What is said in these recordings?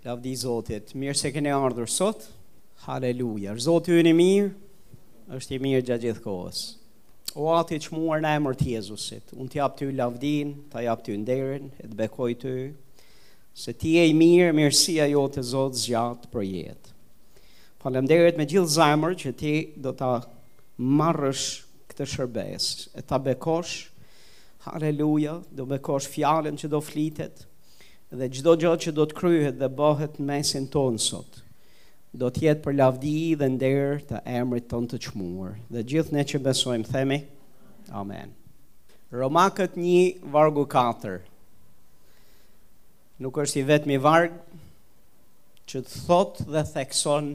Lavdi Zotit, mirë se keni ardhur sot. Haleluja. Zoti ynë i mirë, është i mirë gjatë gjithë kohës. O Ati i çmuar në emër të Jezusit, unë t'jap ty lavdinë, ta jap ty nderin, e t'bekoj ty, se ti je i mirë, mirësia jote Zot zgjat përjetë. Faleminderit me gjithë zemër që ti do ta marrësh këtë shërbesë, e ta bekosh Haleluja, do bekosh fjalën që do flitet dhe çdo gjë që do të kryhet dhe bëhet në mesin tonë sot. Do të jetë për lavdi dhe nder të emrit tënd të çmuar. Dhe gjithë ne që besojmë themi Amen. Romakët 1 vargu 4. Nuk është i vetmi varg që thotë dhe thekson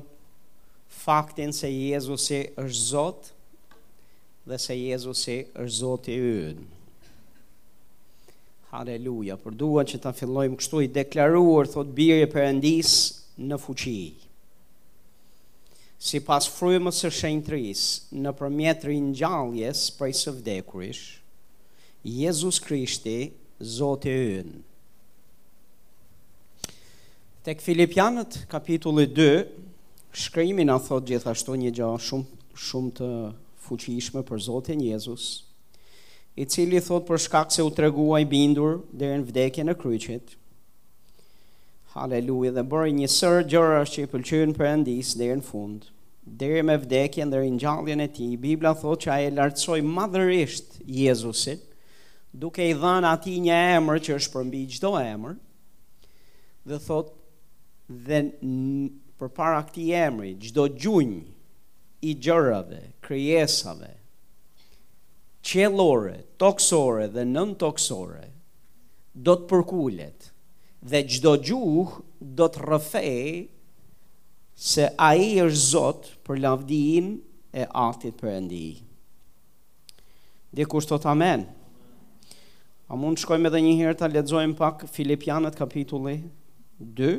faktin se Jezusi është Zot dhe se Jezusi është Zoti ynë. Haleluja, por dua që ta fillojmë kështu i deklaruar, thotë Biri i Perëndisë në fuqi. Sipas frymës së shenjtërisë, nëpërmjet ringjalljes prej së vdekurish, Jezus Krishti, Zoti ynë. Tek Filipianët, kapitulli 2, shkrimi na thotë gjithashtu një gjë shumë shumë të fuqishme për Zotin Jezus, i cili thotë për shkak se u tregua i bindur deri në vdekjen e kryqit, Haleluja dhe bëri një sërë gjërash që i pëlqyen Perëndisë deri në fund. Deri me vdekjen dhe ringjalljen e tij, Bibla thotë që ai e lartësoi madhërisht Jezusin, duke i dhënë atij një emër që është përmbi çdo emër. Dhe thotë dhe përpara këtij emri, çdo gjunjë i gjërave, krijesave, qiellore, tokësore dhe nëntokësore, do të përkulet dhe çdo gjuhë do të rrëfejë se ai është Zot për lavdinë e Atit Perëndi. Dikush thotë amen? A mund të shkojmë edhe një herë ta lexojmë pak Filipianët kapitulli 2?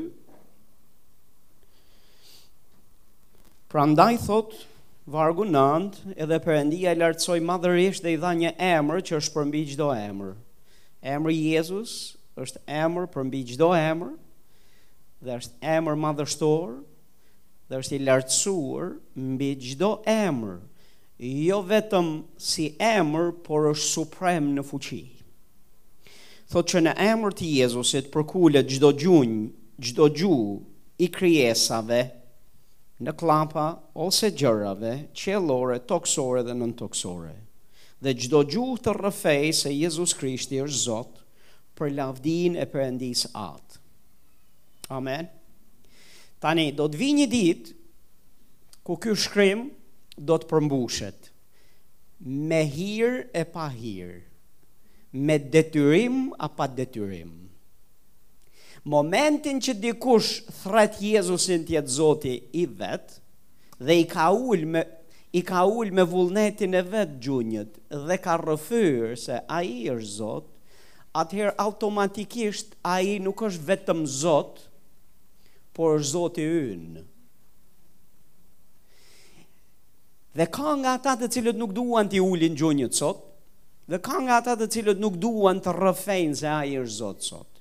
Prandaj thotë vargu nëntë, edhe Perëndia e lartësoi madhërisht dhe i dha një emër që është përmbi çdo emër. Emri Jezus është emër përmbi çdo emër dhe është emër madhështor dhe është i lartësuar mbi çdo emër. Jo vetëm si emër, por është suprem në fuqi. Thotë që në emër të Jezusit përkulet çdo gjunjë, çdo gju i krijesave në kllapa ose gjërave qiellore, tokësore dhe nëntokësore. Dhe çdo gjuhë të rrëfejë se Jezus Krishti është Zot për lavdinë e Perëndisë Atë. Amen. Tani, do të vi një dit, ku ky shkrim do të përmbushet, me hir e pa hir, me detyrim a pa detyrim. Momentin që dikush thërret Jezusin të jetë Zoti i vet dhe i ka ul me i ka ul me vullnetin e vet gjunjët dhe ka rrëfyer se ai është Zot, atëherë automatikisht ai nuk është vetëm Zot, por është Zoti ynë. Dhe ka nga ata të cilët nuk duan t'i ulin gjunjët sot, dhe ka nga ata të cilët nuk duan të rrëfejnë se ai është Zot sot.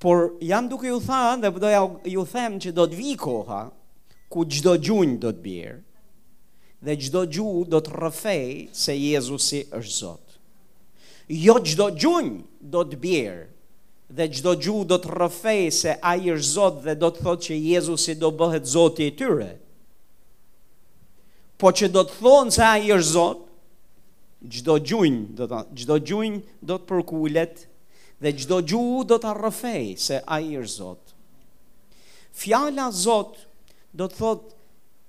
Por jam duke ju tha dhe do t'ju them që do të vi koha ku çdo gjunjë do të bjerë dhe çdo gjuhë do të rrëfej se Jezusi është Zot. Jo çdo gjunjë do të bjerë dhe çdo gjuhë do të rrëfejë se ai është Zot dhe do të thotë që Jezusi do bëhet Zoti i tyre. Po që do të thonë se ai është Zot, çdo gjunjë do të, çdo gjunjë do të përkulet dhe çdo gjuhë do të rrëfejë se ai është Zot. Fjala Zot do të thotë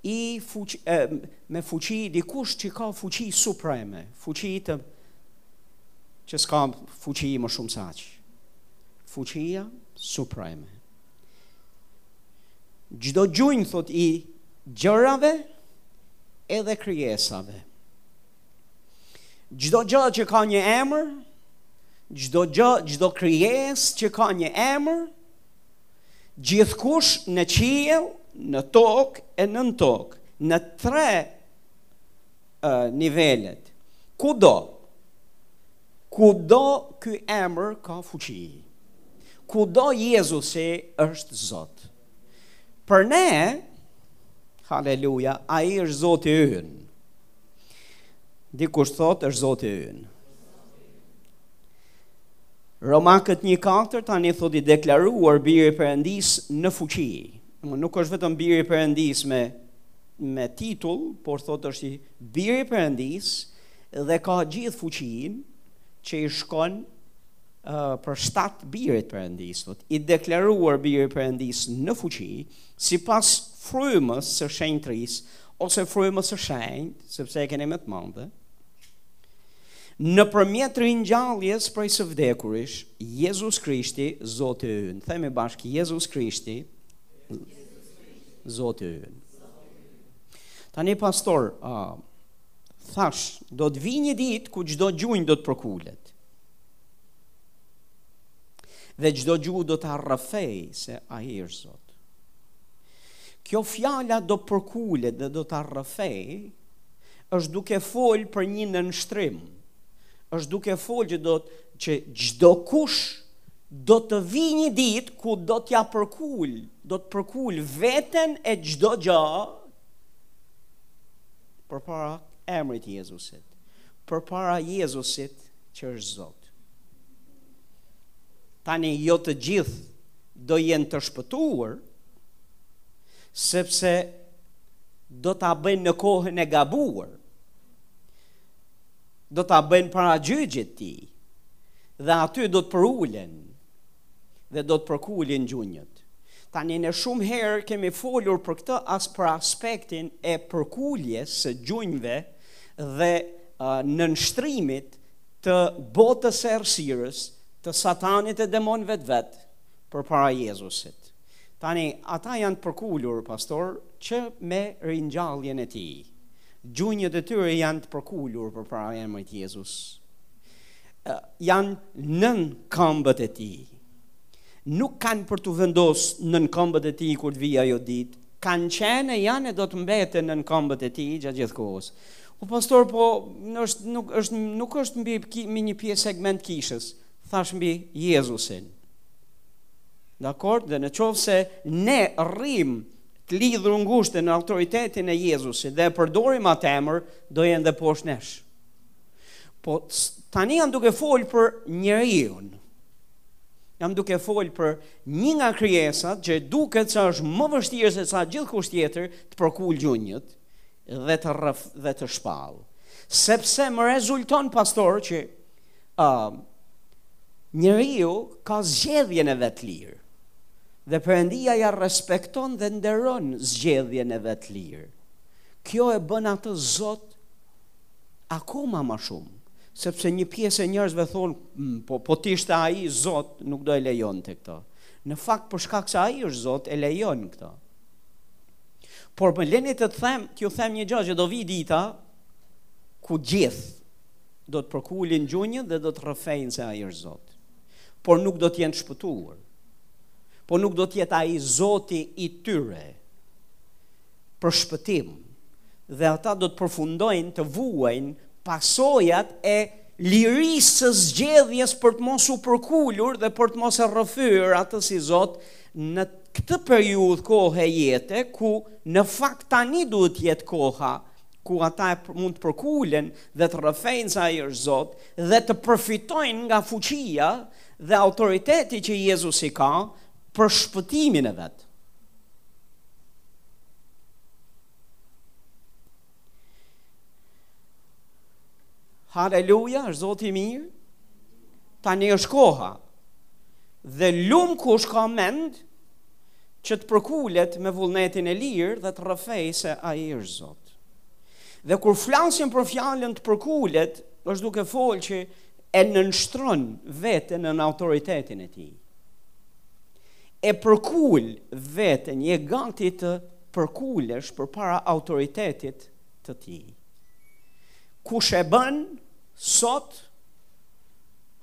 I fuq, e, me fuqi, dikush që ka fuqi supreme, fuqi të që s'ka fuqi më shumë s'aq. Fuqia supreme. Çdo gjunjë thot i gjërave edhe krijesave. Çdo gjë që ka një emër, çdo gjë, çdo krijesë që ka një emër, Gjithkush në qiell, në tokë e nën tokë, në tre nivelet. Kudo kudo ky emër ka fuqi. Kudo Jezusi është Zot. Për ne, haleluja, ai është Zoti ynë. Dikush thot është Zoti ynë. Romakët një katër tani thotë i deklaruar biri i Perëndis në fuqi. Nuk është vetëm biri i Perëndis me me titull, por thotë është biri i Perëndis dhe ka gjithë fuqinë që i shkon uh, për shtat birit Perëndis. Thotë i deklaruar biri i Perëndis në fuqi sipas frymës së shenjtërisë ose frymës së shenjtë, sepse e keni me të madhe. Nëpërmjet ringjalljes prej së vdekurish, Jezus Krishti, Zoti ynë. Themi bashkë, Jezus Krishti, Zoti ynë. Tani, pastor, uh, thash, do të vijë një ditë kur çdo gjunjë do të përkulet. Dhe çdo gjuhë do ta rrëfejë se ai është Zot. Kjo fjala do përkulet dhe do ta rrëfejë Është duke folë për një nënshtrim. Është duke folë që do të që çdokush do të vijë një ditë ku do t'ia përkul, do të përkul veten e çdo gjë përpara emrit të Jezusit, përpara Jezusit që është Zot. Tani jo të gjithë do jenë të shpëtuar, Sepse do ta bëjnë në kohën e gabuar. Do ta bëjnë para gjyqit të tij. Dhe aty do të përulen dhe do të përkulin gjunjët. Tani ne shumë herë kemi folur për këtë as për aspektin e përkuljes së gjunjëve dhe uh, nënshtrimit të botës së errësirës të satanit e demonëve të vet përpara Jezusit. Tani, ata janë përkulur, pastor, që me ringjalljen e tij. Gjunjët e tyre janë të përkulur përpara emrit Jezus. Janë nën këmbët e tij. Nuk kanë për t'u vendos nën këmbët e tij kur të vijë ajo ditë. Kanë qenë e janë e do të mbeten nën këmbët e tij gjatë gjithë kohës. O pastor, po është nuk është nuk është mbi një pjesë segment të kishës. thash mbi Jezusin. Dakord, dhe në qoftë se ne rrim të lidhur ngushtë në autoritetin e Jezusit dhe e përdorim atë emër, do jenë dhe poshtë nesh. Po tani jam duke fol për njeriun. Jam duke fol për një nga krijesat që duket se është më vështirë sesa gjithkush tjetër të përkul gjunjët. dhe të rrëf dhe të shpall. Sepse më rezulton pastor që ë uh, njeriu ka zgjedhjen e vet të lirë. Dhe Perëndia ia respekton dhe nderon zgjedhjen e vet të lirë. Kjo e bën atë Zot akoma më shumë, sepse një pjesë e njerëzve thonë, mm, po po të ishte ai Zot, nuk do e lejonte këtë. Në fakt për shkak se ai është Zot e lejon këtë. Por më leni të them, t'ju them një gjë që do vijë dita ku gjithë do të përkulin gjunjët dhe do të rrëfejnë se ai është Zot. Por nuk do të jenë shpëtuar. Po nuk do të jetë ai Zoti i tyre për shpëtim dhe ata do të përfundojnë të vuajnë pasojat e lirisë së zgjedhjes për të mos u përkulur dhe për të mos e rrëfyer atë si Zot në këtë periudhë kohe jete ku në fakt tani duhet të jetë koha ku ata e mund të përkulen dhe të rrëfejnë se ai është Zot dhe të përfitojnë nga fuqia dhe autoriteti që Jezusi ka për shpëtimin e vet. Haleluja, është Zoti i mirë. Tani është koha. Dhe lum kush ka mend, që të përkulet me vullnetin e lirë dhe të rrëfejë se ai është Zot. Dhe kur flasim për fjalën të përkulet, është duke fol që e nënshtron veten nën autoritetin e tij. e përkul veten, je gati të përkulesh përpara autoritetit të tij. Kush e bën sot,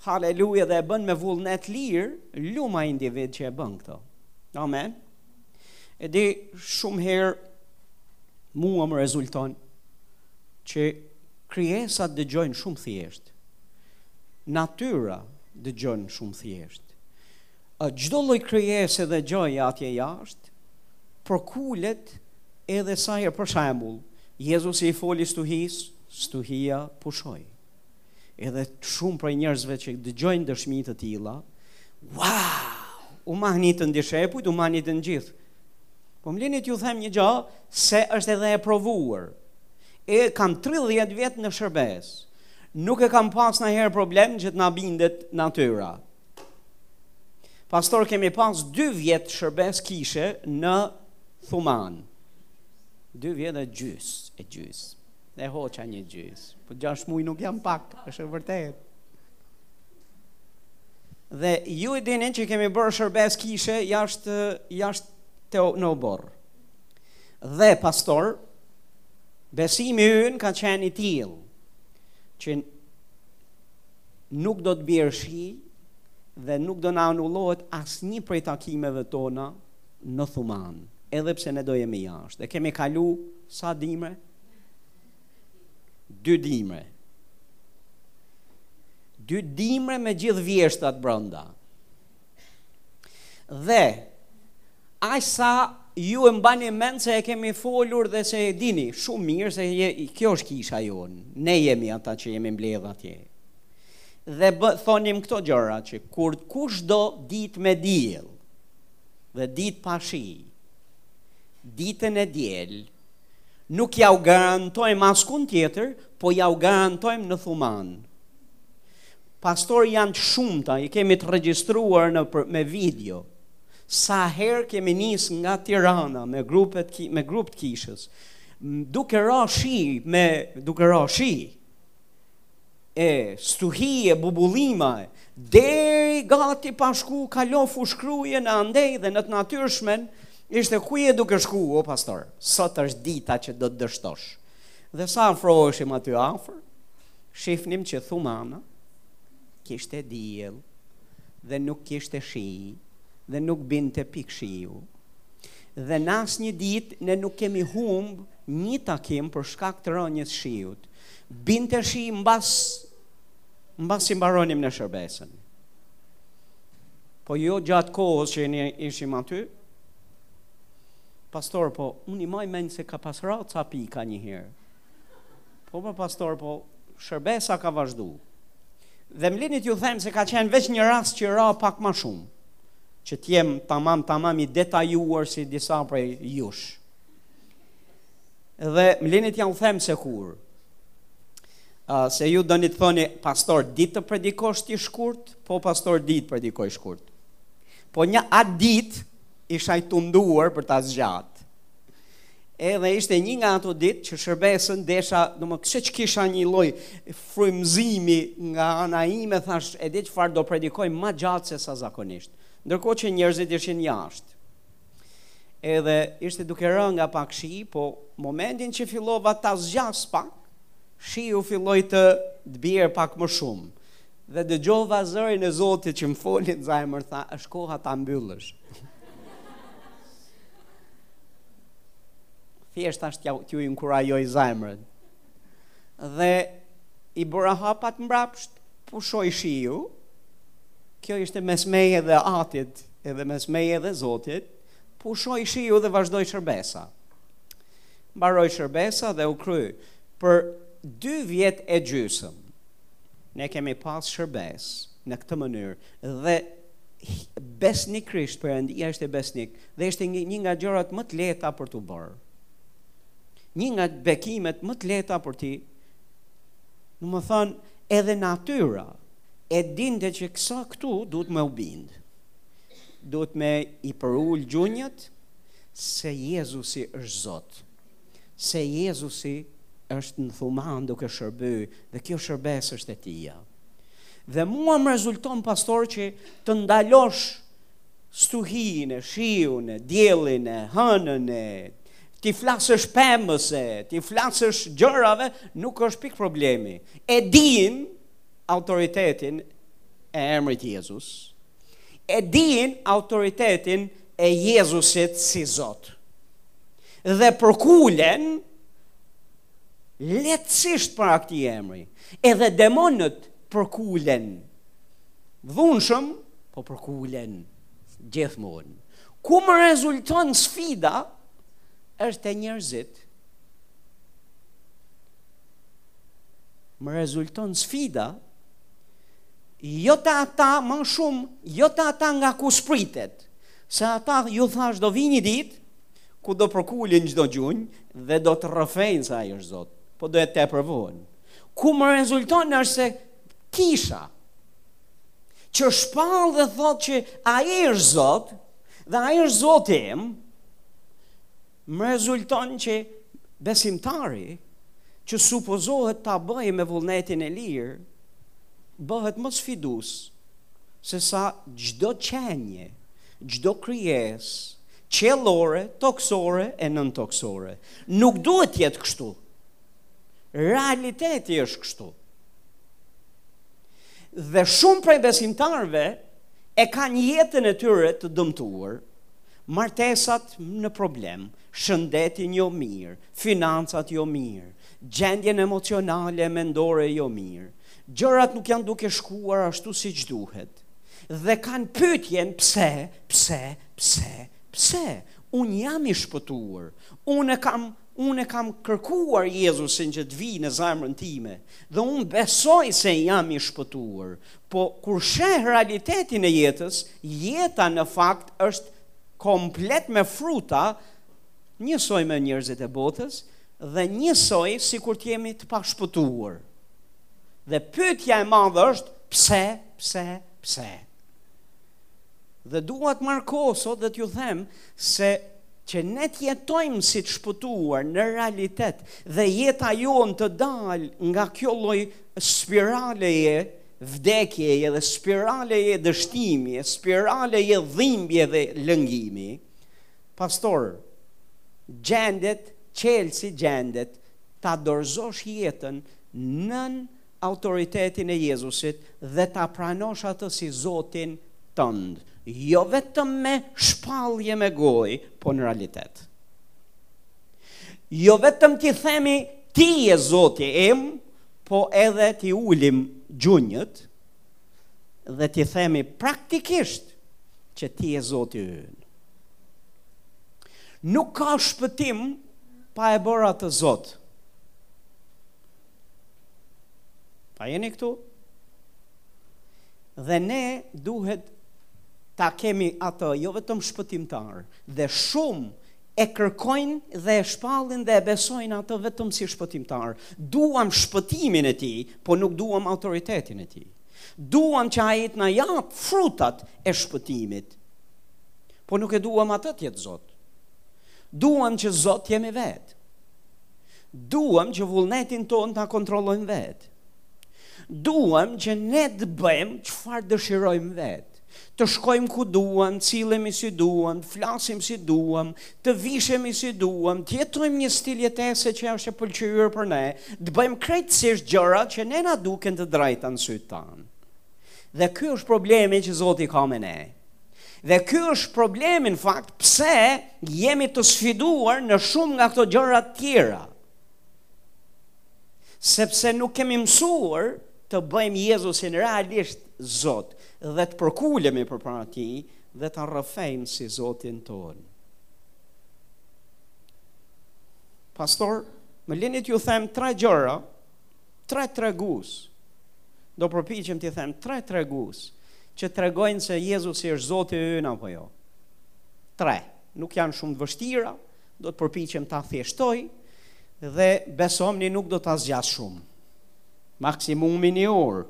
haleluja dhe e bën me vullnet të lirë, lum ai individ që e bën këtë. Amen. E di shumë herë mua më rezulton që krijesat dëgjojnë shumë thjesht. Natyra dëgjon shumë thjesht. Çdo lloj krijese dhe gjëje atje jashtë, përkulet edhe sa herë. Për shembull, Jezusi i foli stuhisë, stuhia pushoi. Edhe shumë prej njerëzve që dëgjojnë dëshmi të tilla, wow, u mahnitën dishepujt, u mahnitën gjithë. Po më lini t'ju them një gjë, se është edhe e provuar. E kam 30 vjet në shërbesë. Nuk e kam pas ndonjëherë problem që të na bindet natyra. Pastor, kemi pas dy vjet shërbesë kishe në Thumanë. Dy vjet e gjys, e gjys. E hoqa një gjys. Po gjashtë muj nuk janë pak, është e vërtetë. Dhe ju e dini që kemi bërë shërbesë kishe jashtë, jashtë te në oborr. Dhe, pastor, besimi ynë ka qenë i tillë, që nuk do të bjerë shi dhe nuk do na anullohet asnjë prej takimeve tona në Thumanë, edhe pse ne do jemi jashtë. E kemi kalu sa dimre? Dy dimre. Dy dimre me gjithë vjeshtat brënda. Dhe aq sa ju e mbani mend se e kemi folur dhe se e dini shumë mirë se je, kjo është kisha jonë. Ne jemi ata që jemi mbledh atje. Dhe bë, thonim këto gjëra që kush do ditë me diell dhe ditë pa shi, ditën e diel, nuk jua garantojmë askun tjetër, po jua garantojmë në Thumanë. Pastor janë të shumta, i kemi të regjistruara nëpër, me video. Sa herë kemi nis nga Tirana me grupet me grup të kishës. Duke ra shi me duke ra shi e stuhi e bubullima e deri gati pa shku kalo Fushë-Krujën andej dhe në të natyrshmen ishte ku je duke shku o pastor sot është dita që do të dështosh Dhe sa afroheshim aty afër, shifnim që Thumana kishte diell dhe nuk kishte shi dhe nuk binte pikë shiu. Dhe në asnjë ditë ne nuk kemi humb një takim për shkak të rënies shiut. Binte shi mbas mbasi mbaronim ne shërbesën. Po jo gjatë kohës që ne ishim aty, Pastor po unë e maj mend se ka pas ra ca pika një herë. Po po pastor po shërbesa ka vazhdu. Dhe më lini t'ju them se ka qenë veç një rast që ra pak ma shumë. Që t'jem tamam tamam i detajuar si disa prej jush. Dhe më lini t'jua them se kur. Uh, se ju doni të thoni pastor di të predikosh ti shkurt, po pastor di të predikoj shkurt. Po unë atë ditë, isha i tunduar për ta zgjatë. Edhe ishte një nga ato ditë që shërbesën desha, domethënë që kisha një lloj frymëzimi nga ana ime, thash, e di çfarë do predikoj ma gjatë se sa zakonisht. Ndërkohë që njerëzit ishin jashtë. Edhe ishte duke ra nga pak shi, po momentin që fillova ta zgjas pak, shiu filloi të të bjerë pak më shumë. Dhe dëgjova zërin e Zotit që më foli në zemër, tha, është koha ta mbyllësh. Thjesht thashë t'ju t'ju inkurajoj zemrën. Dhe i bëra hapat mbrapsht, pushoi shiu. Kjo ishte mes meje dhe Atit, edhe mes meje dhe Zotit. Pushoi shiu dhe vazhdoi shërbesa. Mbaroi shërbesa dhe u kry për dy vjet e gjysmë ne kemi pas shërbesë në këtë mënyrë dhe besnikërisht Perëndia ishte besnik dhe ishte një, një nga gjërat më të lehta për t'u bërë. Një nga bekimet më të lehta për ti, domethënë, edhe natyra e dinte që ky, sa këtu duhet me u bindë. Duhet me i përul gjunjët, se Jezusi është Zot, se Jezusi është në Thumanë duke shërby dhe kjo shërbesë është e tija. Dhe mua më rezulton pastor që të ndalosh stuhinë e shiun e diellin e hënën e t'i flasësh pemës e t'i flasësh gjërave, nuk është pikë problemi. E din autoritetin e emrit Jezus, e din autoritetin e Jezusit si Zot. Dhe përkulen lehtësisht para këtij emri. Edhe demonët përkulen. Dhunshëm, po përkulen gjithmonë. Ku më rezulton sfida, është te njerëzit. Më rezulton sfida, Jo te ata, më shumë, jo te ata nga ku s'pritet, se ata ju thashë do vijë një ditë, ku do përkulin çdo gjunjë dhe do të rrëfejnë se ai është Zot, po do jetë tepër vonë. Ku më rezulton është se kisha që shpall dhe thotë që ai është Zot dhe ai është Zoti im, Më rezulton që besimtari që supozohet ta bëjë me vullnetin e lirë, bëhet më sfidues sesa çdo qenje, çdo krijesë, qiellore, tokësore e nëntokësore. Nuk duhet të jetë kështu. Realiteti është kështu. Dhe shumë prej besimtarëve e kanë jetën e tyre të dëmtuar, martesat në problem, shëndetin jo mirë, financat jo mirë, gjendjen emocionale e mendore jo mirë, gjërat nuk janë duke shkuar ashtu siç duhet, dhe kanë pyetjen pse, pse, pse, pse, unë jam i shpëtuar, unë e kam Unë e kam kërkuar Jezusin që të vijë në zemrën time dhe unë besoj se jam i shpëtuar. Po kur sheh realitetin e jetës, jeta në fakt është komplet me fruta, njësoj me njerëzit e botës dhe njësoj sikur të jemi të pashpëtuar. Dhe pyetja e madhe është pse, pse, pse. Dhe dua të markoj sot dhe t'ju them se që ne të jetojmë si të shpëtuar në realitet dhe jeta jonë të dalë nga kjo lloj spiraleje vdekjeje dhe spiraleje dështimi, spiraleje dhimbje dhe lëngimi, pastor, gjendet, çelësi gjendet, ta dorëzosh jetën nën autoritetin e Jezusit dhe ta pranosh atë si Zotin tënd, jo vetëm me shpallje me gojë, po në realitet. Jo vetëm t'i themi ti je Zoti im, po edhe t'i ulim gjunjët dhe t'i themi praktikisht që ti je Zoti ynë. Nuk ka shpëtim pa e bërë atë Zot. A jeni këtu? Dhe ne duhet ta kemi atë, jo vetëm shpëtimtar, dhe shumë e kërkojnë dhe e shpallin dhe e besojnë atë vetëm si shpëtimtar. Duam shpëtimin e tij, po nuk duam autoritetin e tij. Duam që ai të na japë frutat e shpëtimit. Po nuk e duam atë të jetë Zot. Duam që Zot të jemi vetë. Duam që vullnetin tonë ta kontrollojmë vetë. Duam që ne të bëjmë çfarë dëshirojmë vetë të shkojmë ku duam, të sillemi si duam, të flasim si duam, të vishemi si duam, të jetojmë një stil jetese që është e pëlqyer për ne, të bëjmë krejtësisht gjëra që ne na duken të drejta në sytë tanë. Dhe ky është problemi që Zoti ka me ne. Dhe ky është problemi në fakt pse jemi të sfiduar në shumë nga këto gjëra të tjera. Sepse nuk kemi mësuar ta bëjmë Jezusin realisht Zot dhe të përkulemi përpara Tij dhe ta rrëfejmë si Zotin tonë. Pastor, më lini t'ju them tre gjëra tre tregues, do përpiqem t'i them tre tregues që tregojnë se Jezusi është Zoti ynë apo jo. Tre, nuk janë shumë të vështira, do të përpiqem ta thjeshtoj dhe besomni nuk do ta zgjas shumë. Maksimumi një orë.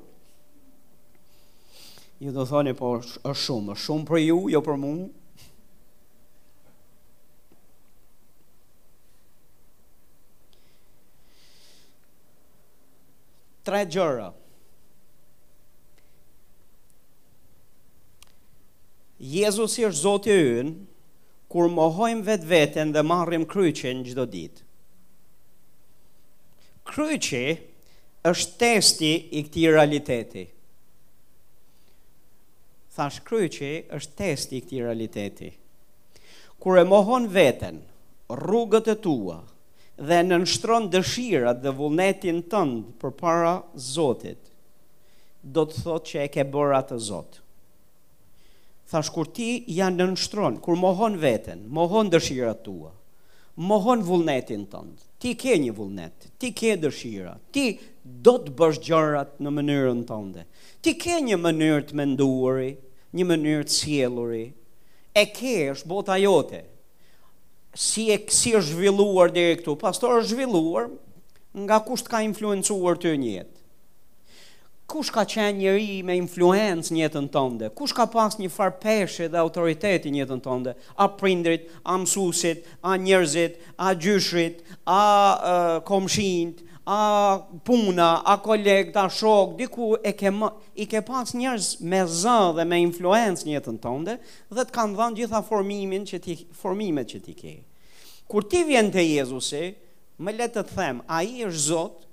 Ju do thoni po është shumë, është shumë për ju, jo për mua. tre gjëra. Jezusi është Zoti ynë, kur mohojmë vetveten dhe marrim kryqin çdo ditë. Kryqi është testi i këtij realiteti. Thashë kryqi është testi i këtij realiteti. Kur e mohon veten, rrugët e tua, dhe e nënshtron dëshirat dhe vullnetin tënd përpara Zotit, do të thotë që e ke bërë atë Zot. Thashë kur ti ia nënshtron, kur mohon veten, mohon dëshirat tua, mohon vullnetin tënd. Ti ke një vullnet, ti ke dëshira, ti do të bësh gjërat në mënyrën tënde. Ti ke një mënyrë të menduari, një mënyrë të sjelluri. E ke, është bota jote. si e si është zhvilluar deri këtu. Pastor është zhvilluar nga kush të ka influencuar ty në jetë. Kush ka qenë njeri me influencë në jetën tënde? Kush ka pas një farë peshe dhe autoriteti në jetën tënde? A prindërit, a mësuesit, a njerëzit, a gjyshërit, a uh, komshinjtë, a puna, a kolegët, a shokë, diku e ke më, i ke pas njerëz me zë dhe me influencë në jetën tënde, dhe të kanë dhënë gjitha formimin që ti formimet që ti ke. Kur ti vjen te Jezusi, më le të të them, ai është Zot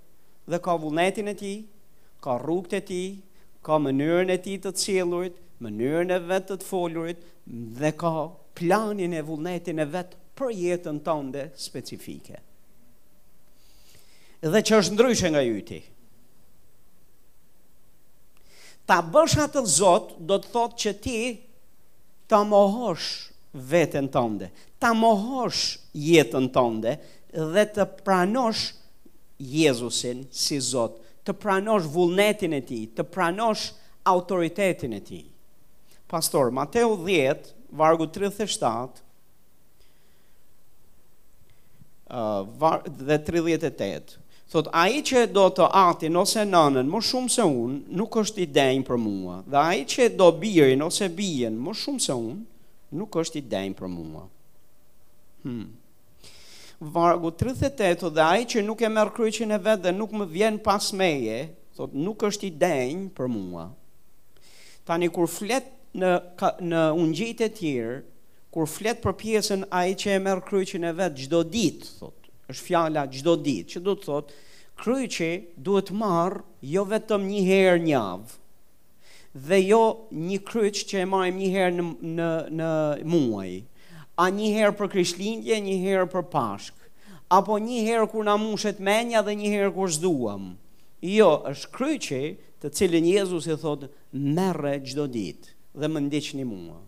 dhe ka vullnetin e tij, ka rrugët e tij, ka mënyrën e tij të të sjellurit, mënyrën e vet të të folurit dhe ka planin e vullnetin e vet për jetën tënde specifike. Dhe që është ndryshe nga yti. Ta bësh atë Zot do të thotë që ti ta mohosh veten tënde, ta mohosh jetën tënde dhe të pranosh Jezusin si Zot, të pranosh vullnetin e tij, të pranosh autoritetin e tij. Pastor Mateu 10, vargu 37 dhe 38. Thotë, ai që e do të atin ose nanën më shumë se unë, nuk është i denjë për mua, dhe ai që e do birin ose bijën më shumë se unë, nuk është i denjë për mua. Hmm. Vargu 38, dhe ai që nuk e merr kryqin e vet dhe nuk më vjen pas meje, thotë, nuk është i denjë për mua. Tani, kur flet në, në ungjijt e tjerë, Kur flet për pjesën ai që e merr kryqin e vet çdo ditë, thotë, është fjala çdo ditë, që do të thotë kryqi duhet marrë jo vetëm një herë n'javë dhe jo një kryq që e marrim një herë në në në muaj, a një herë për Krishtlindje, një herë për Pashkë, apo një herë kur na mushet menja dhe një herë kur s'duam. Jo, është kryqi të cilin Jezusi thotë, Merre çdo ditë dhe më ndiqni mua.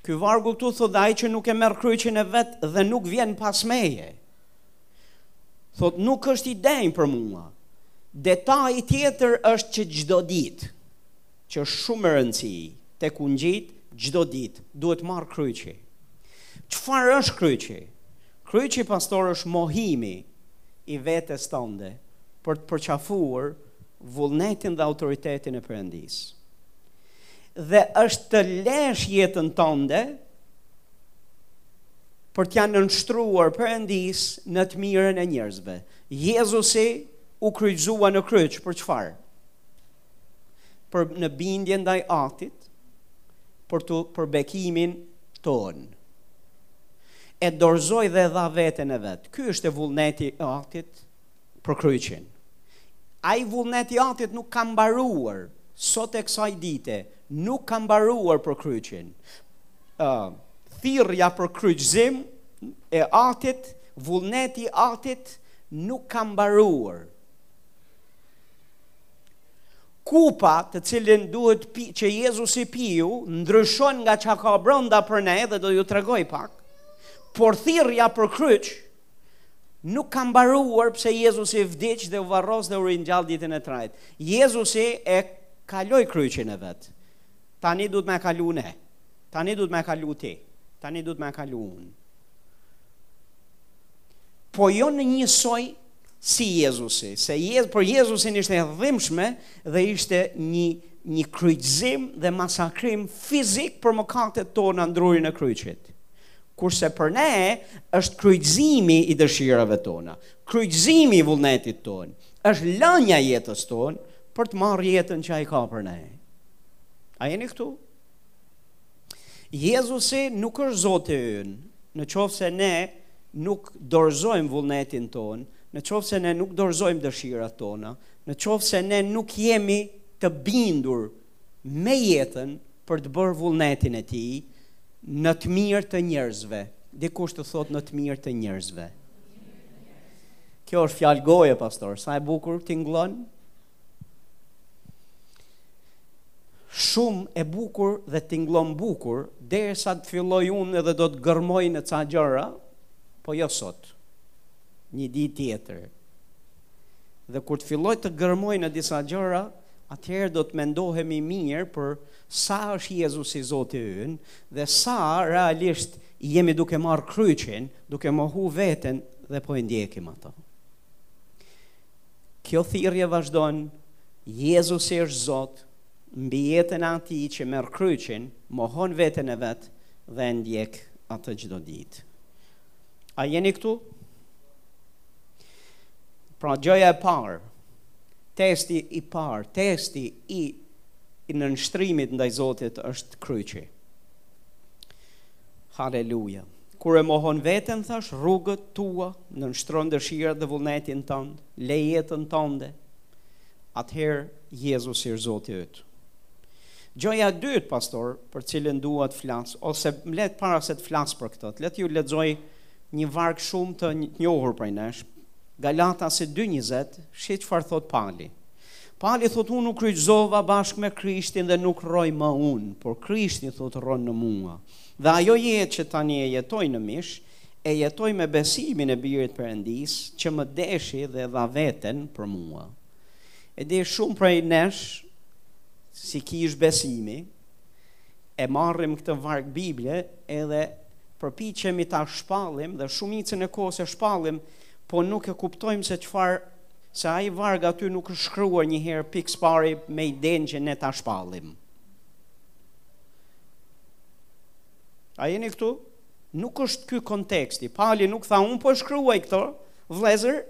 Ky vargu këtu thotë dhe ai që nuk e merr kryqin e vet dhe nuk vjen pas meje. Thotë nuk është i denjë për mua. Detaji tjetër është që çdo ditë që është shumë me rëndësi tek ungjijt çdo ditë duhet marrë kryqi. Çfarë është kryqi? Kryqi pastor është mohimi i vetes tonde për të përqafuar vullnetin dhe autoritetin e Perëndisë. Dhe është të lesh jetën tonde për t'ia nënshtruar Perëndisë në të mirën e njerëzve. Jezusi u kryqëzua në kryq për çfarë? Për, në bindje ndaj Atit, për të për bekimin ton. E dorëzoi dhe e dha veten e vet. Ky është e vullneti i Atit për kryqin. Ai vullnet i Atit nuk ka mbaruar sot e kësaj dite, nuk ka mbaruar për kryqin. Ë uh, thirrja për kryqëzim e Atit, vullneti i Atit nuk ka mbaruar. Kupa të cilin duhet pirë, që Jezusi piu, ndryshon nga ça ka bronda për ne dhe do ju tregoj pak, por thirja për kryq, nuk ka mbaruar pse Jezusi vdiq dhe u varros dhe u ringjall ditën e tretë. Jezusi e kaloi kryqin e vet. Tani duhet me e kalu ne. Tani duhet me e kalu ti. Tani duhet me e kalu unë. Po jo në njësoj si Jezusi, se Jezus, për Jezusin ishte e dhimbshme dhe ishte një një kryqëzim dhe masakrim fizik për mëkatet tona n'drurin e kryqit. Kurse për ne është kryqëzimi i dëshirave tona, kryqëzimi i vullnetit tonë, është lënia e jetës tonë për të marrë jetën që ai ka për ne. A jeni këtu? Jezusi nuk është Zoti ynë, në qoftë se ne nuk dorëzojmë vullnetin tonë, në qoftë se ne nuk dorëzojmë dëshirat tona, në qoftë se ne nuk jemi të bindur me jetën për të bërë vullnetin e tij në të mirë të njerëzve. Dikush të thotë në të mirë të njerëzve. Kjo është fjalë goje, pastor, sa e bukur tingëllon. Shumë e bukur dhe tingëllon bukur, derisa të filloj unë edhe do të gërmoj në ca gjëra, po jo sot. Një ditë tjetër. Dhe kur të filloj të gërmoj në disa gjëra, atëherë do të mendohemi mirë për sa është Jezusi Zoti ynë dhe sa realisht jemi duke marrë kryqin, duke mohu veten dhe po e ndjekim ato. Kjo thirrje vazhdon, Jezusi është Zot, mbi jetën e atij që merr kryqin, mohon veten e vet dhe e ndjek atë çdo ditë. A jeni këtu? Pra gjëja e parë, testi i parë, testi i i nënshtrimit ndaj Zotit është kryqi. Haleluja. Kur e mohon veten thashë rrugët e tua, nënshtron dëshirat dhe vullnetin tënd, lë jetën tënde. Atëherë Jezusi është Zoti yt. Gjëja e dytë pastor, për të cilën dua të flas, ose më le të para se të flas për këtë, le t'ju lexoj një varg shumë të njohur prej nesh, Galatasit 2:20, shih çfarë thotë Pali. Pali thotë unë u kryqëzova bashkë me Krishtin dhe nuk rroj më unë, por Krishti thotë rron në mua. Dhe ajo jetë që tani e jetoj në mish, e jetoj me besimin e Birit Perëndisë që më deshi dhe dha veten për mua. E di shumë prej nesh, si kishë besimi, e marrim këtë varg Bible edhe përpiqemi ta shpallim dhe shumicën e kohës e shpallim, po nuk e kuptojmë se çfarë, se ai varg aty nuk është shkruar një herë pikë së pari me idenë që ne ta shpallim. A jeni këtu? nuk është ky konteksti. Pali nuk tha unë po e shkruaj këto, vëllezër,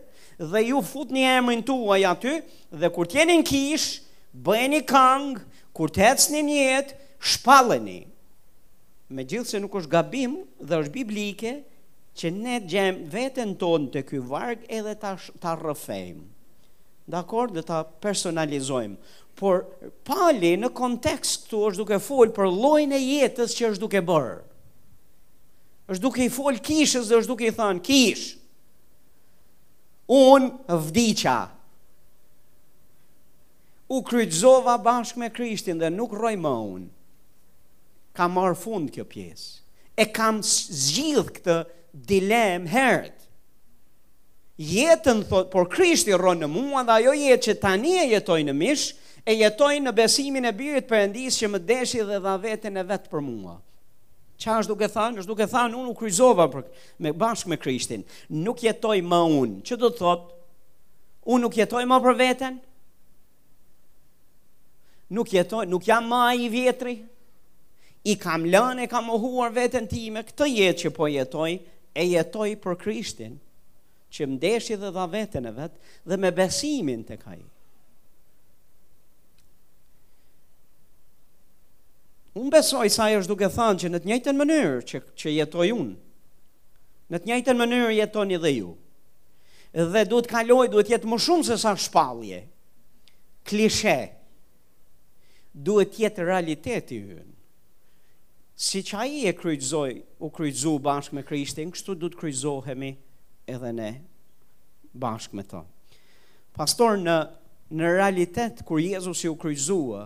dhe ju futni emrin tuaj aty, dhe kur të jeni në kishë, bëjeni kang, kur të ecni në jetë, shpalleni. Megjithëse nuk është gabim dhe është biblike, që ne të gjejmë veten tonë te ky varg edhe ta, ta rrëfejmë. Dakord dhe ta personalizojmë. Por Pali në kontekst këtu është duke fol për llojin e jetës që është duke bërë. Është duke i fol kishës dhe është duke i thanë kishë. Un vdiqa. U kryqëzova bashkë me Krishtin dhe nuk rroj më un. Ka marr fund kjo pjesë. E kam zgjidh këtë dilemë herët. jetën, thot, por Krishti rron në mua dhe ajo jetë që tani e jetoj në mish, e jetoj në besimin e birit të Perëndisë që më deshi dhe dha veten e vet për mua. Ça është duke thanë? është duke thanë, unë u kryqzova për, me, bashkë me Krishtin. Nuk jetoj ma unë. Që do të thotë? Unë nuk jetoj ma për veten? Nuk jetoj, nuk jam ma i vjetri, i kam lënë e kam mohuar veten time, këtë jetë që po jetoj, e jetoj për Krishtin, që m'deshi dhe dha veten e vet dhe me besimin tek ai. Unë besoj se ai është duke thanë që në të njëjtën mënyrë që që jetoj unë, në të njëjtën mënyrë jetoni dhe ju. Dhe duhet t'kalojë, duhet t'jetë më shumë se sa shpallje. Klishe. Duhet t'jetë realiteti ynë. Siç ai e kryqëzoj, u kryqëzu bashkë me Krishtin, kështu duhet kryqëzohemi edhe ne bashkë me të. Pastor, në, në realitet, kur Jezusi u kryqëzua,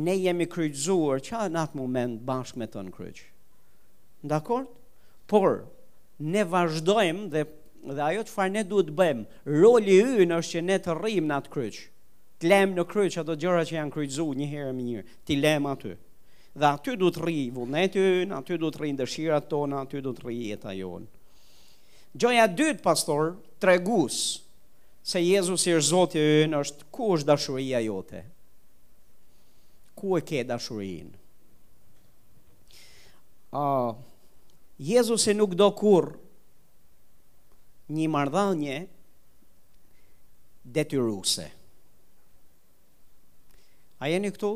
ne jemi kryqëzuar që në atë moment bashkë me të në kryq. Dakord? Por, Ne vazhdojmë dhe dhe ajo çfarë ne duhet të bëjmë, roli ynë është që ne të rrimë në atë kryq. Të lëmë në kryq ato gjëra që janë kryqëzu një herë e mirë, t'i lëmë aty. Dhe aty duhet të rri vullneti ynë, aty duhet të rri dëshirat tona, aty duhet të rri jeta jonë. Gjëja e dytë pastor, tregues se Jezusi është Zoti ynë është ku është dashuria jote? Ku e ke dashurinë? Uh, Jezusi nuk do kurrë një marrëdhanie detyruese. A jeni këtu?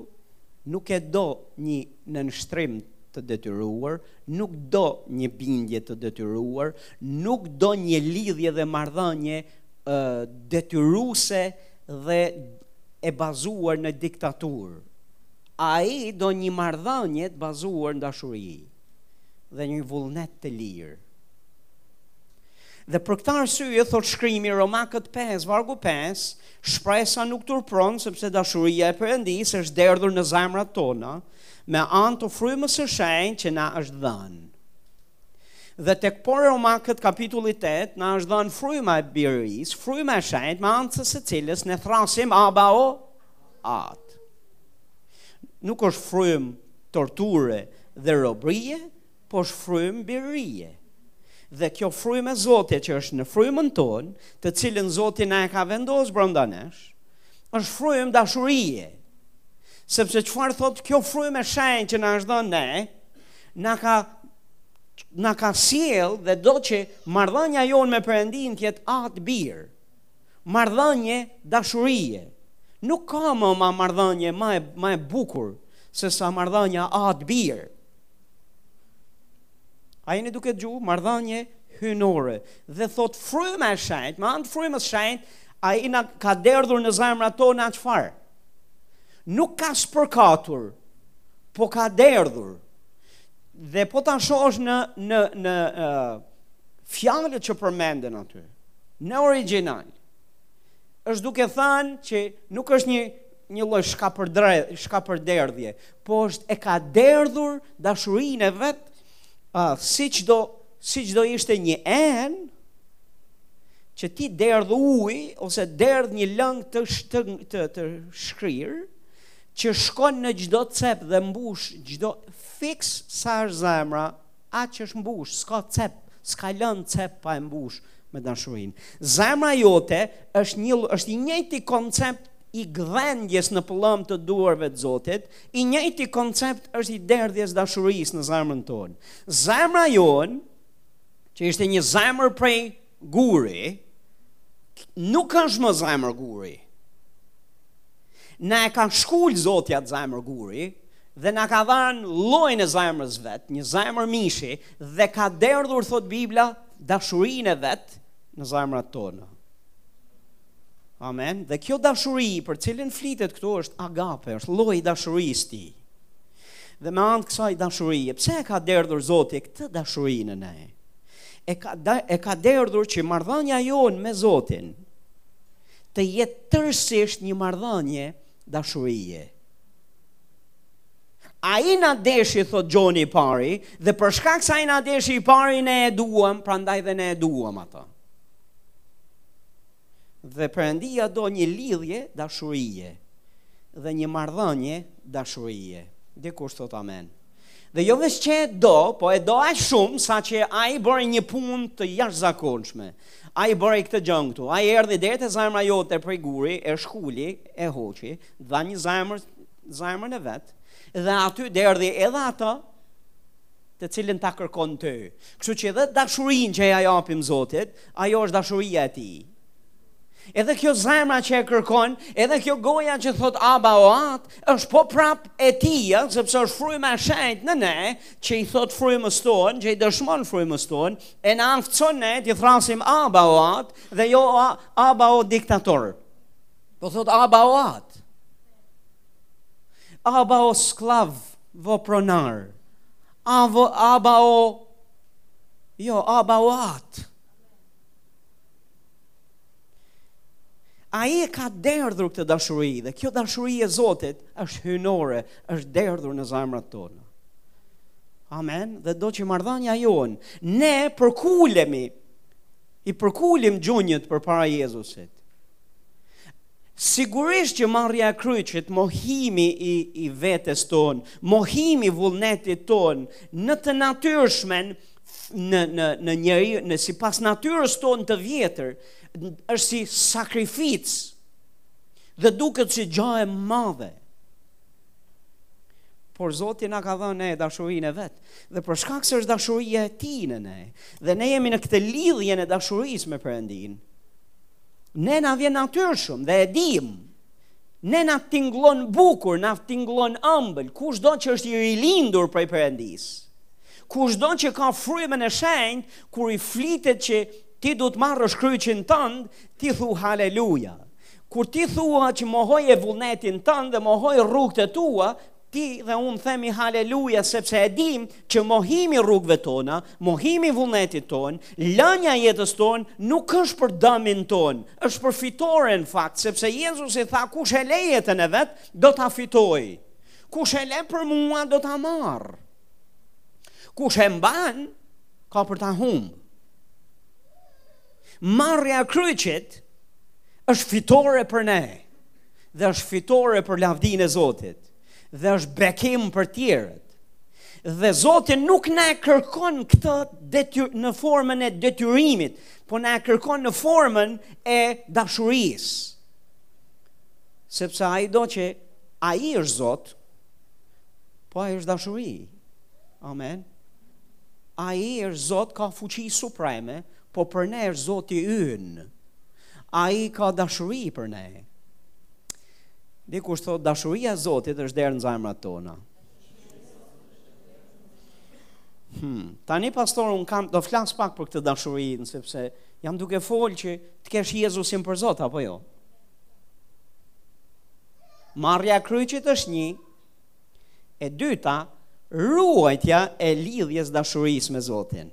Nuk e do një nënshtrim të detyruar, nuk do një bindje të detyruar, nuk do një lidhje dhe marrëdhanie uh, detyruese dhe e bazuar në diktaturë. Ai do një marrëdhënie të bazuar në dashuri dhe një vullnet të lirë. Dhe për këtë arsye thotë shkrimi Romakët 5 vargu 5, shpresa nuk turpëron sepse dashuria e Perëndisë është derdhur në zemrat tona me anë të frymës së shenjtë që na është dhënë. Dhe tek po Romakët kapitulli 8 na është dhënë fryma e birisë, fryma e shenjtë me anë të së cilës ne thërrasim aba o at. Nuk është frymë torture dhe robrie, po është frymë birie. Dhe kjo frymë e Zotit që është në frymën tonë, të cilën Zoti na e ka vendosur brenda nesh, është frymë dashurie. Sepse çfarë thotë kjo frymë e shenjtë që na është dhënë ne, na ka na ka sjellë dhe do që marrëdhënia jonë me Perëndinë të jetë at bir. Marrëdhënie dashurie. Nuk ka më ma marrëdhënie më e më e bukur se sa marrëdhënia at bir. A jeni duke dëgju, marrëdhënie hyjnore. Dhe thotë fryma e shenjtë, me anë të frymës shenjtë, ai na ka derdhur në zemrat tona çfarë. Nuk ka spërkatur, po ka derdhur. Dhe po ta shohësh në në në uh, fjalët që përmenden aty, në origjinal. Është duke thënë që nuk është një një lloj shkapërdre, shkapërderdhje, po është e ka derdhur dashurinë e vet A, siç do, siç do ishte një enë, që ti derdh ujë, ose derdh një lëng të, të, të, të shkrirë, që shkon në çdo cep dhe mbush çdo fiks sa është zemra, aq është mbush, s'ka cep, s'ka lën cep pa e mbush me dashurinë. Zemra jote është, një, është i njëjti koncept i gdhendjes në pëllëmbë të duarve të Zotit, I njëjti koncept është i derdhjes dashurisë në zemrën tonë. Zemra jonë, që ishte një zemër prej guri, nuk është më zemër guri. Na e ka shkul Zoti atë zemër guri, dhe na ka dhanë llojin e zemrës vet, një zemër mishi, dhe ka derdhur, thotë Bibla, dashurinë e vet në zemrat tona. Amen. Dhe kjo dashuri për cilën flitet këtu është agape, është lloji i dashurisë tij. Dhe me anë kësaj dashurie, pse e ka derdhur Zoti këtë dashuri në ne? E ka da, e ka derdhur që marrëdhënia jonë me Zotin të jetë tërësisht një marrëdhënie dashurie. Ai na deshi, thotë Gjoni i pari, dhe për shkak se ai na deshi i pari ne e duam, prandaj dhe ne e duam atë. Dhe Perëndia do një lidhje dashurie dhe një marrëdhënie dashurie. Dikush thotë amen. Dhe jo veç që e do, po e do aq shumë saqë ai bëri një punë të jashtëzakonshme. Ai bëri këtë gjë këtu. Ai erdhi deri te zemra jote prej guri, e shkuli, e hoqi, dha një zemër zemrën e vet. Dhe aty derdhi edhe atë të cilën ta kërkon ty. Kështu që edhe dashurinë që ia japim Zotit, ajo është dashuria e tij. Edhe kjo zemra që e kërkon, edhe kjo goja që thot Aba o At, është po prap e tija, sepse është fryma e shenjtë në ne, që i thot frymës tonë, që i dëshmon frymës tonë, e na aftëson ne të thërrasim Aba o At dhe jo Aba o diktator. Po thot Aba o At. Aba o sklla Vo pronar. Aba o. Jo, aba o at. Ai e ka derdhur këtë dashuri dhe kjo dashuri e Zotit është hyjnore, është derdhur në zemrat tona. Amen. Dhe do që marrëdhënia jonë, ne përkulemi, i përkulim gjunjët përpara Jezusit. Sigurisht që marrja e kryqit, mohimi i, i vetes tonë, mohimi i vullnetit tonë në të natyrshmen, në në në njeri, në sipas natyrës tonë të vjetër, është si sakrificë dhe duket si gjë e madhe. Por Zoti na ka dhënë ne dashurinë e vet, dhe për shkak se është dashuria e Tij në ne, dhe ne jemi në këtë lidhjen e dashurisë me Perëndinë, Ne na vjen natyrshëm dhe e dimë. Ne na tingëllon bukur, na tingëllon ëmbël, kushdo që është i rilindur prej Perëndisë. Kushdo që ka frymën e shenjtë, kur i flitet që ti do të marrësh kryqin tënd, ti thu haleluja. Kur ti thua që mohoje vullnetin tënd dhe mohoji rrugët e tua, Ti dhe unë themi haleluja sepse e dimë që mohimi i rrugëve tona, mohimi i vullnetit tonë, lënia e jetës tonë nuk është për dëmin tonë, është për fitore në fakt, sepse Jezusi tha kush e le jetën e vet, do ta fitojë. Kush e le për mua, do ta marrë. Kush e mban, ka për ta humbë. Marrja e kryqit është fitore për ne. dhe është fitore për lavdinë e Zotit dhe është bekim për tjerët. Dhe Zoti nuk na e kërkon këtë detyrë, në formën e detyrimit, po na e kërkon në formën e dashurisë. Sepse ai do që ai është Zot, po ai është dashuri. Amen. Ai është Zot ka fuqi supreme, po për ne është Zoti ynë. Ai ka dashuri për ne. Dikush thot dashuria e Zotit është derdh në zemrat tona. Hmm. Tani pastor unë kam do flas pak për këtë dashuri, sepse jam duke fol që të kesh Jezusin për Zot apo jo. Marrja e kryqit është një, E dyta, ruajtja e lidhjes dashurisë me Zotin.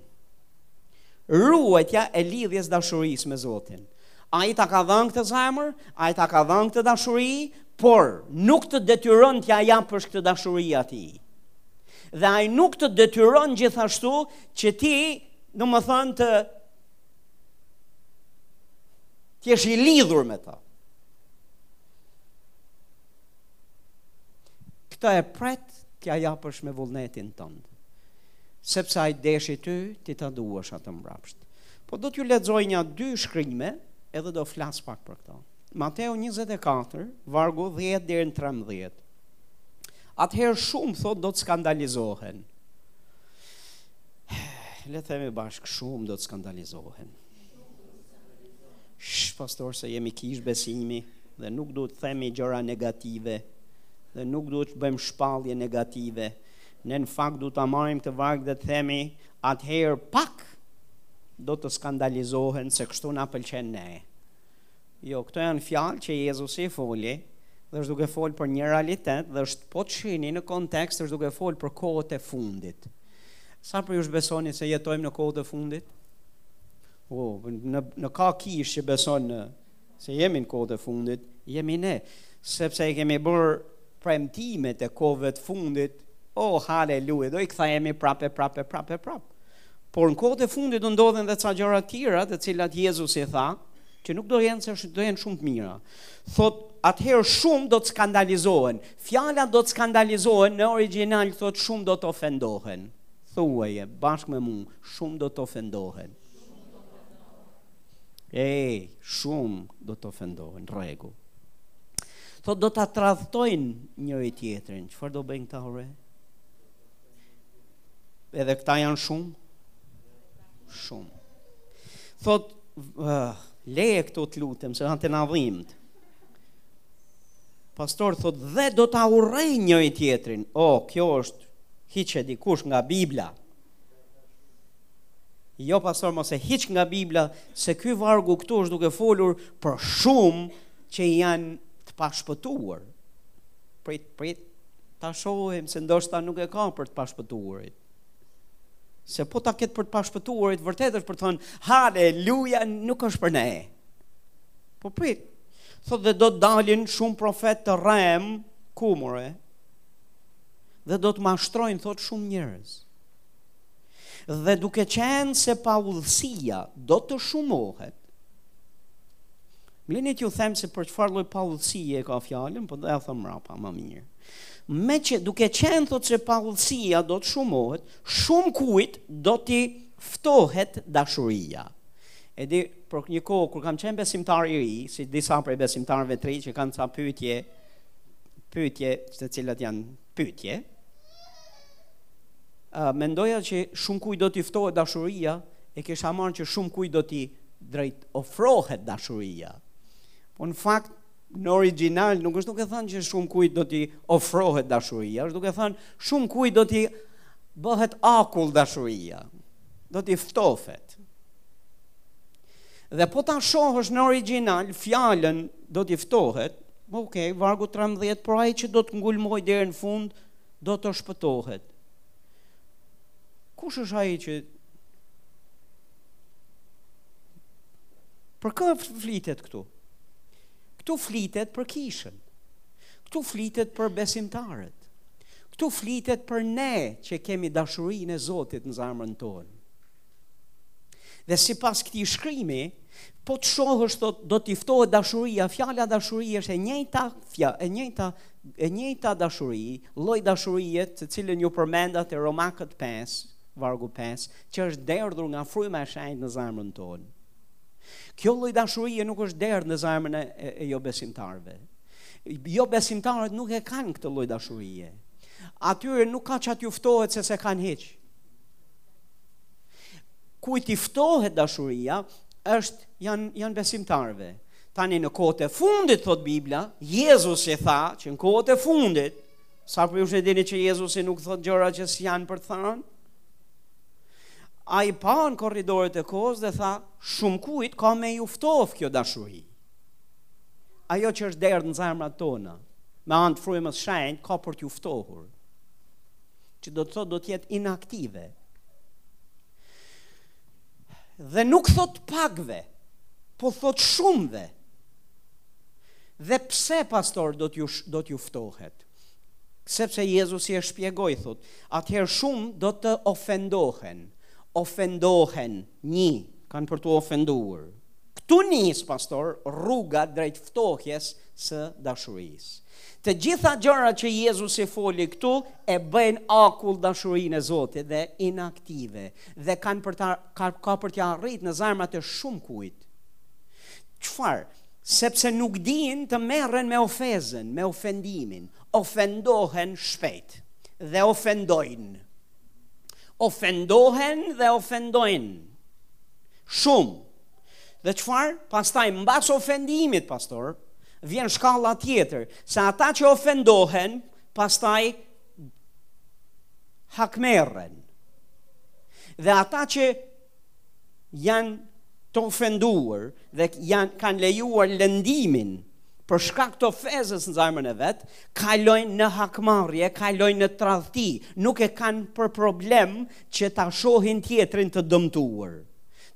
Ruajtja e lidhjes dashurisë me Zotin. Ai ta ka dhënë këtë zemër, ai ta ka dhënë këtë dashuri, por nuk të detyron t'ia japësh këtë dashuri atij. Dhe ai nuk të detyron gjithashtu që ti, domethënë të, të jesh i lidhur me ta. Këtë e pret t'ia japësh me vullnetin tënd. Sepse ai deshi ty ti ta duash atë mbrapsht. Po do t'ju lexoj nja dy shkrime edhe do flas pak për këto. Mateu 24, vargu 10 deri në 13. Atëherë shumë thotë do të skandalizohen. Le të themi bashkë, shumë do të skandalizohen. Shh, pastor, se jemi kishë besimi dhe nuk duhet të themi gjëra negative dhe nuk duhet të bëjmë shpallje negative. Ne në fakt duhet ta marrim këtë varg dhe të themi atëherë pak do të skandalizohen se kështu na pëlqen ne. Jo, këto janë fjalë që Jezusi i foli dhe është duke folë për një realitet dhe është po të shihni në kontekst është duke folë për kohët e fundit. Sa prej jush besoni se jetojmë në kohët e fundit? O, në, në ka kishë që beson në, se jemi në kohët e fundit, jemi ne, sepse i kemi bërë premtimet e kohëve të fundit, o, oh, haleluja, do i këtha jemi prapë e prapë e prapë e prapë. Por në kohët e fundit do ndodhin dhe ca gjëra të tjera, të cilat Jezusi tha, që nuk do të jenë se do jenë shumë të mira. Thotë, atëherë shumë do të skandalizohen. Fjala do të skandalizohen në origjinal thotë shumë do të ofendohen. Thuaje bashkë me mua, shumë do të ofendohen. E, shumë do të ofendohen, rregull. Thotë do ta tradhtojnë njëri-tjetrin. Çfarë do bëjnë këta ore? Edhe këta janë shumë? Shumë. Thotë, uh, lëre këtu të lutem, se ka për të na dhembur. Pastor thotë, dhe do të urrejnë njëri-tjetrin. O, oh, kjo është hiqe dikush nga Biblia. Jo, pastor, mos e hiq nga Biblia, se ky vargu këtu është duke folur për shumë që janë të pashpëtuar. Prit, prit, ta shohim se ndoshta nuk e ka për të pashpëtuarit. Se po ta ketë për të pashpëtuarit, vërtet është për të thënë, haleluja nuk është për ne. Po prit, thotë dhe do të dalin shumë profetë të rremë, kumore, dhe do të mashtrojnë, thotë shumë njerëz. Dhe duke qenë se paudhësia do të shumohet, Lini t'ju them se për çfarë lloj paudhësie e ka fjalën, po do ta them prapë më mirë. Meqë duke qenë thotë se paudhësia do të shumohet, shumë kujt do t'i ftohet dashuria. E di, për një kohë, kur kam qenë besimtar i ri, si disa prej besimtarëve të ri që kanë ca pyetje, pyetje të cilat janë Pyetje, A mendoja që shumë kujt do t'i ftohet dashuria, e kisha marrë që shumë kujt do t'i drejt ofrohet dashuria. Po në fakt në origjinal nuk është duke thënë që shumë kujt do t'i ofrohet dashuria, është duke thënë shumë kujt do t'i bëhet akull dashuria, do t'i ftohet. Dhe po ta shohësh në origjinal fjalën do t'i ftohet, ok, vargu 13, por ai që do të ngulmojë deri në fund do të shpëtohet. Kush është ai që Për kë flitet këtu? Këtu flitet për kishën. Këtu flitet për besimtarët. Këtu flitet për ne që kemi dashurinë e Zotit në zemrën tonë. Dhe sipas këtij shkrimi, po të shohësh do, do t'i ftohet dashuria, fjala dashuria është e njëjta, fja, e njëjta, e njëjta dashuri, lloj dashurie të cilën ju përmenda te Romakët 5, vargu 5, që është derdhur nga fryma e shenjtë në zemrën tonë. Kjo lloj dashurie nuk është derdhë në zemrën e, e, e jobesimtarëve. Jobesimtarët nuk e kanë këtë lloj dashurie. Atyre nuk ka ça t'ju ftohet se s'e kanë hiç. Kujt i ftohet dashuria, është janë janë besimtarëve. Tani në kohët e fundit thotë Bibla, Jezusi e tha që në kohët e fundit, sa prej jush e dini që Jezusi nuk thotë gjëra që s'janë për të thënë, ai pa në korridoret e kohës dhe tha, shumë kujt ka me ju ftof kjo dashuri. Ajo që është derdhë në zemrat tona, me anë të frymës shenjtë, ka për t'ju ftohur. që do të thotë do të jetë inaktive. Dhe nuk thotë pakve, po thotë shumëve. Dhe pse pastor do t'ju do t'ju ftohet? Sepse Jezusi e shpjegoi thotë, atëherë shumë do të ofendohen. Ofendohen një, kanë për t'u ofenduar. Këtu nis pastor rruga drejt ftohjes së dashurisë. Të gjitha gjërat që Jezusi foli këtu e bëjnë akull dashurinë e Zotit dhe inaktive dhe kanë për ta ka, ka për t'ia arrit në zemrat e shumë kujt. Çfarë? Sepse nuk dinë të merren me ofezën, me ofendimin, ofendohen shpejt dhe ofendojnë. Ofendohen dhe ofendojnë. Shumë Dhe çfarë? Pastaj mbas ofendimit, pastor, vjen shkalla tjetër, se ata që ofendohen, pastaj hakmerren. Dhe ata që janë të ofenduar dhe janë kanë lejuar lëndimin për shkak të ofezës në zemrën e vet, kalojnë në hakmarrje, kalojnë në tradhti, nuk e kanë për problem që ta shohin tjetrin të dëmtuar.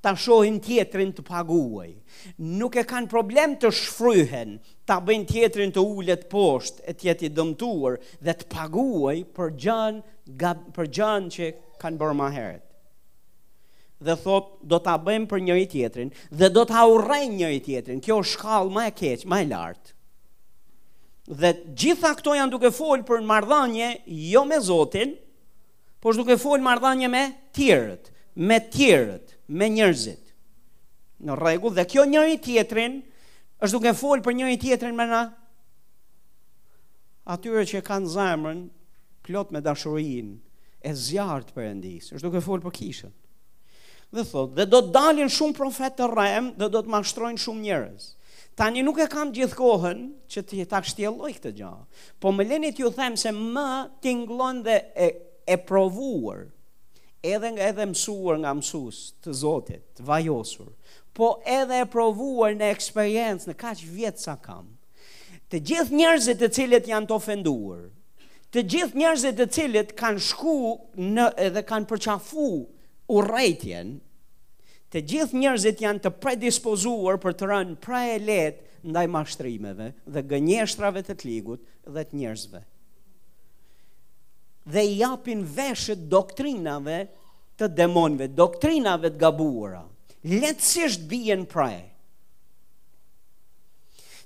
ta shohin tjetrin të paguaj. Nuk e kanë problem të shfryhen, ta bëjnë tjetrin të ulet poshtë e t'jetë i dëmtuar dhe të paguaj për gjanë, për gjanë që kanë bërë ma heret. Dhe thotë, do ta bëjmë për njëri tjetrin dhe do ta urrejnë njëri-tjetrin. Kjo është shkallë ma e keqë, ma e lartë. Dhe gjitha këto janë duke folë për marrëdhanie, jo me Zotin, Po është duke folë marrëdhanie me tjerët, me tjerët, me njerëzit. Në rregull dhe kjo njëri-tjetrin, është duke folë për njëri-tjetrin me na. Atyre që kanë zemrën, plot me dashurinë e zjarrtë të Perëndisë, është duke folë për kishën. Dhe thotë, dhe do të dalin shumë profetë të rremë dhe do të mashtrojnë shumë njerëz. Tani nuk e kam gjithë kohën që të ta shtjelloj këtë gja. Po më leni t'ju them se më tingëllon dhe e, e provuar, edhe nga edhe mësuar nga mësues të Zotit, të vajosur, po edhe e provuar në eksperiencë, në kaq vjet sa kam. Të gjithë njerëzit të cilët janë të ofenduar, të gjithë njerëzit të cilët kanë shku në, edhe kanë përqafu urrejtjen, të gjithë njerëzit janë të predispozuar për të rënë pre e lehtë ndaj mashtrimeve dhe gënjeshtrave të të ligut dhe të njerëzve. Dhe i japin veshët doktrinave të demonve, doktrinave të gabuara, lehtësisht bijen pre.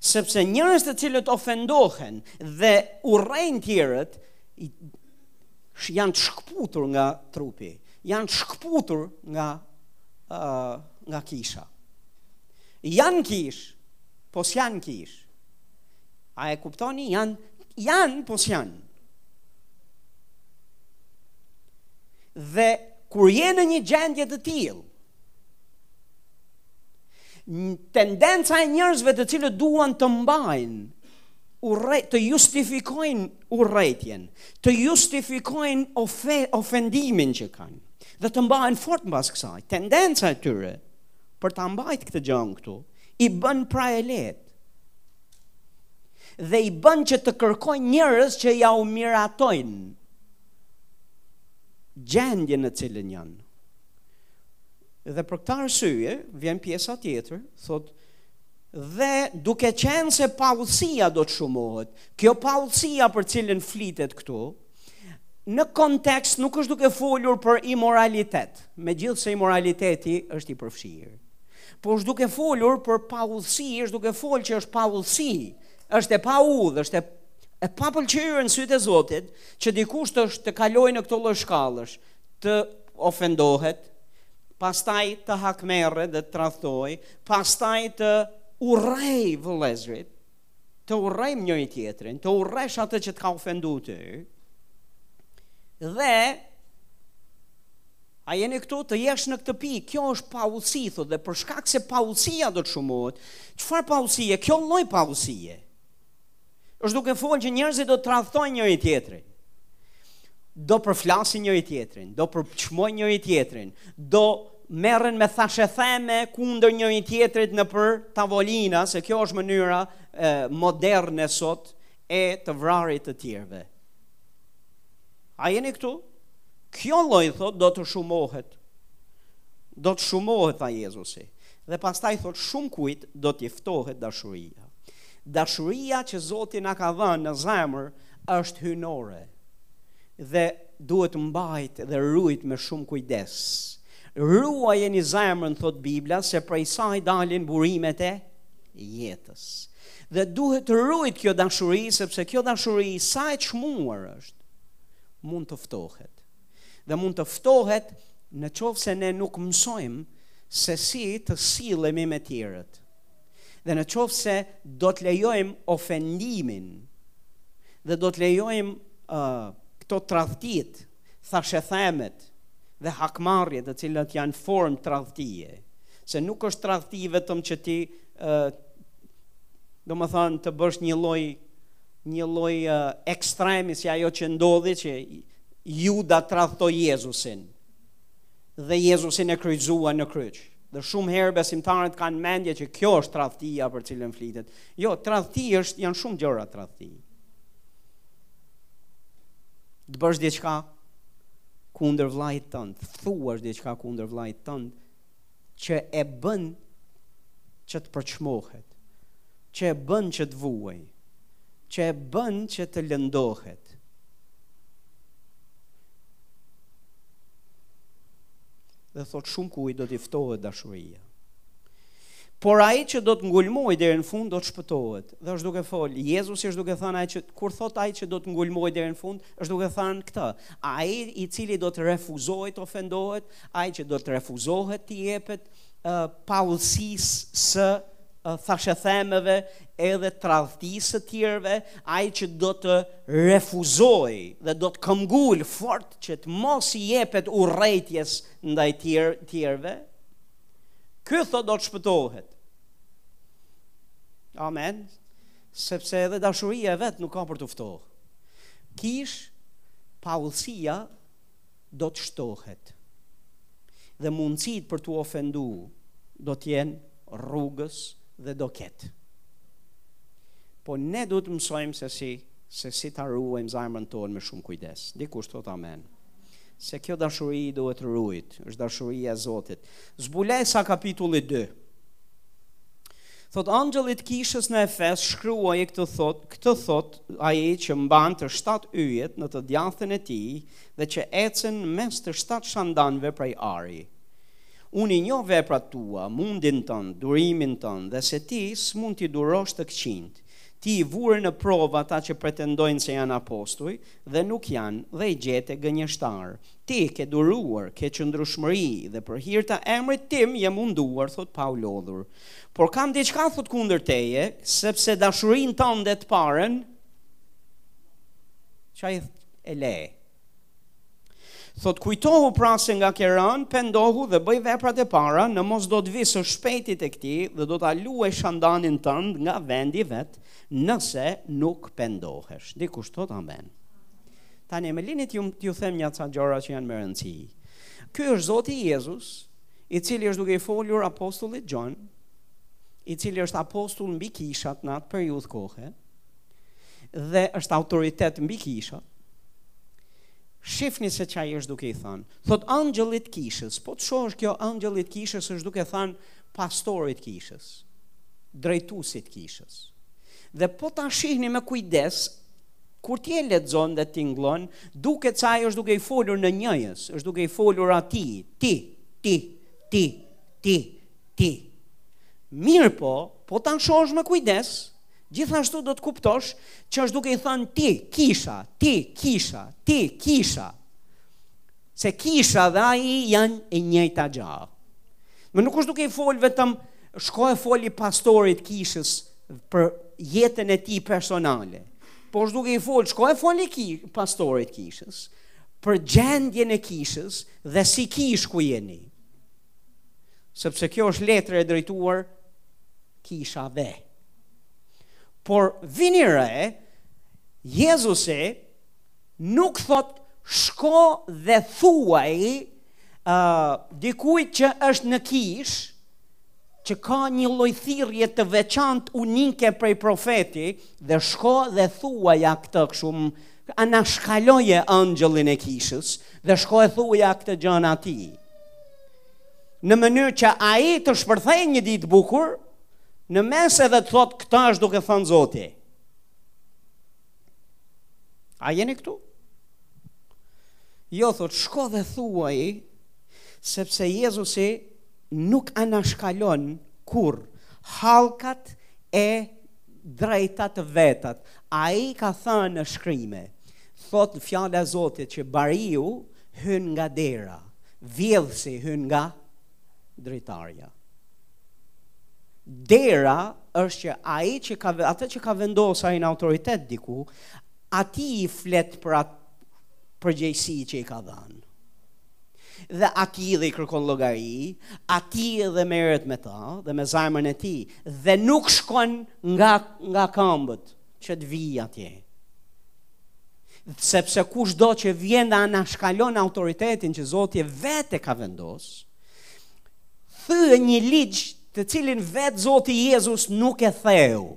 Sepse njerëz të cilët ofendohen dhe urrejnë tjerët, janë të shkëputur nga trupi, janë të shkëputur nga, uh, nga kisha. Janë kishë, po s'janë kishë. A e kuptoni? Janë, janë po s'janë. Dhe kur je në një gjendje të tillë, tendenca e njerëzve të cilët duan të mbajnë urre, të justifikojnë urrejtjen, të justifikojnë ofe, ofendimin që kanë, dhe të mbahen fort mbas kësaj, tendenca e tyre, për ta mbajtë këtë gjendje këtu, i bën pra e lehtë. Dhe i bën që të kërkojnë njerëz që jua miratojnë gjendjen në cilën janë. Dhe për këtë arsye, vjen pjesa tjetër, thotë, dhe duke qenë se paudhësia do të shumohet, kjo paudhësia për cilën flitet këtu, në kontekst nuk është duke folur për imoralitet, megjithëse imoraliteti është i përfshirë. Po është duke folur për paudhësi, është duke fol që është paudhësi, është e paudhë, është e, e papëlqyer në sytë e Zotit, që dikush të, të kalojë në këto lloj shkallësh, të ofendohet, pastaj të hakmerret dhe të tradhtojë, pastaj të urrejë vëllezërit, të urrejmë njëri-tjetrin, të urresh atë që të ka ofendu ty, dhe a jeni këtu të jesh në këtë pi, kjo është paudhësi, thotë, dhe për shkak se paudhësia do të shumohet, çfarë paudhësie, kjo lloj paudhësie, është duke fol që njerëzit do të tradhtojnë njëri-tjetrin, do përflasin njëri-tjetrin, do përçmojnë njëri-tjetrin, do merren me thashetheme kundër njëri-tjetrit nëpër tavolina, se kjo është mënyra e, moderne sot e të vrarit të tjerëve. A jeni këtu? Kjo lloj, thotë, do të shumohet. Do të shumohet, tha Jezusi. Dhe pastaj, thotë, shumëkujt do t'i ftohet dashuria. Dashuria që Zoti na ka dhënë në zemër është hyjnore. Dhe duhet mbajtë dhe rujt me shumë kujdes. Ruajeni zemrën, thotë Bibla, se prej saj dalin burimet e jetës. Dhe duhet të rujt kjo dashuri, sepse kjo dashuri sa e çmuar është, mund të ftohet. Dhe mund të ftohet në qoftë se ne nuk mësojmë se si të sillemi me tjerët. Dhe në qoftë se do të lejojmë ofendimin dhe do të lejojmë uh, këto tradhtitë, thashethemet dhe hakmarrje të cilat janë formë tradhtie, se nuk është tradhti vetëm që ti uh, domethënë të bësh një lloj një lloj uh, ekstremi si ajo që ndodhi që Juda tradhtoi Jezusin dhe Jezusin e kryqëzuan në kryq. Dhe shumë herë besimtarët kanë mendje që kjo është tradhtia për cilën flitet. Jo, tradhti është janë shumë gjëra tradhti. Të bësh diçka kundër vllait tënd, të thuash diçka kundër vllait tënd që e bën që të përçmohet. Që e bën që të vuajë. Që e bën që të lëndohet. Dhe thot shumë kujt do t'i ftohet dashuria. Por ai që do të ngulmojë deri në fund do të shpëtohet. Dhe është duke fol, Jezusi është duke thënë ai që kur thot ai që do të ngulmojë deri në fund, është duke thënë këtë. Ai i cili do të refuzojë të ofendohet, ai që do të refuzohet të jepet, paudhësisë së thashethemeve edhe tradhtisë së tjerëve, ai që do të refuzojë dhe do të këmbëngulë fort që të mos i jepet urrejtjes ndaj tjerë, tjerëve, ky thot do të shpëtohet. Amen. Sepse edhe dashuria e vet nuk ka për t'u ftoh. Kish, paudhësia, do të shtohet dhe mundësitë për t'u ofendu do të jenë rrugës dhe do ketë. Po ne duhet të mësojmë se si, se si ta ruajmë zemrën tonë me shumë kujdes. Dikush të thotë amen. Se kjo dashuri duhet rrujt, është dashuria e Zotit. Zbulesa kapitulli 2. Thot engjëllit të kishës në Efes shkruaj këtë thot, këtë thot ai që mban të shtatë yjet në të djathtën e tij dhe që ecën mes të shtatë shandanëve prej ari. Unë i njoh veprat tua, mundin tënd, durimin tënd dhe se ti s'mund t'i durosh të këqinjtë. Ti i vure në provë ata që pretendojnë se janë apostuj dhe nuk janë dhe i gjete gënjeshtarë. Ti ke duruar, ke qëndrueshmëri dhe për hir të emrit tim je munduar, thotë pa u lodhur. Por kam diçka, thotë kundër teje, sepse dashurinë tënde të parën ça? E le. Thotë kujtohu pra se nga ke rënë, pendohu dhe bëj veprat e para, në mos do të vi së shpejti tek ti dhe do ta luaj shandanin tënd nga vendi vet, nëse nuk pendohesh. Dikush thotë amen. Tani më lini t'ju t'ju them nja ca gjëra që janë me rëndësi. Ky është Zoti Jezus, i cili është duke i folur apostullit Gjon, i cili është apostull mbi kishat në atë periudhë kohe dhe është autoritet mbi kishat. Shifni se ça është duke i thënë. Thot engjëllit të kishës, po të shohësh kjo engjëllit të kishës është duke thënë pastorit të kishës, drejtusit kishës. Dhe po ta shihni me kujdes, Kur ti e lexon dhe tingëllon, duket se ai është duke i folur në njëjës, është duke i folur atij, ti, ti, ti, ti, ti. Mirëpo, po ta shohësh me kujdes, gjithashtu do të kuptosh që është duke i thënë ti, kisha, ti, kisha, ti, kisha. Se kisha dhe ai janë e njëjta gjë. Më nuk është duke i fol vetëm Shko e foli pastorit kishës për jetën e tij personale. Po është duke i fol, shko e foli ki, pastorit kishës, për gjendjen e kishës dhe si kish ku jeni. Sepse kjo është letër e drejtuar kishave. Por vini re, Jezusi nuk thot shko dhe thuaj uh, dikujt që është në kishë, që ka një lloj thirrje të veçantë unike prej profeti, dhe shko dhe thuaja këtë kështu, anashkaloje engjëllin e kishës, dhe shko e thuaja këtë gjënë atij. Në mënyrë që ai të shpërthejë një ditë bukur, në mes edhe të thotë këto është duke thënë zoti. A jeni këtu? Jo, thotë, shko dhe thuaji, sepse Jezusi nuk anashkalon kurrë hallkat e drejta të vetat. Ai ka thënë në shkrime, thotë fjala e Zotit që bariu hyn nga dera, vjedhësi hyn nga dritarja. dera është që ai që ka atë që ka vendosur ai në autoritet diku, atij i flet për atë përgjegjësi që i ka dhënë. Dhe atij dhe i kërkon llogari, atij edhe merret me ta dhe me zemrën e tij dhe nuk shkon nga nga këmbët që të vijë atje. Sepse kushdo që vjen dhe anashkalon autoritetin që Zoti vetë ka vendosur, thyen një ligj të cilin vetë Zoti Jezus nuk e theu.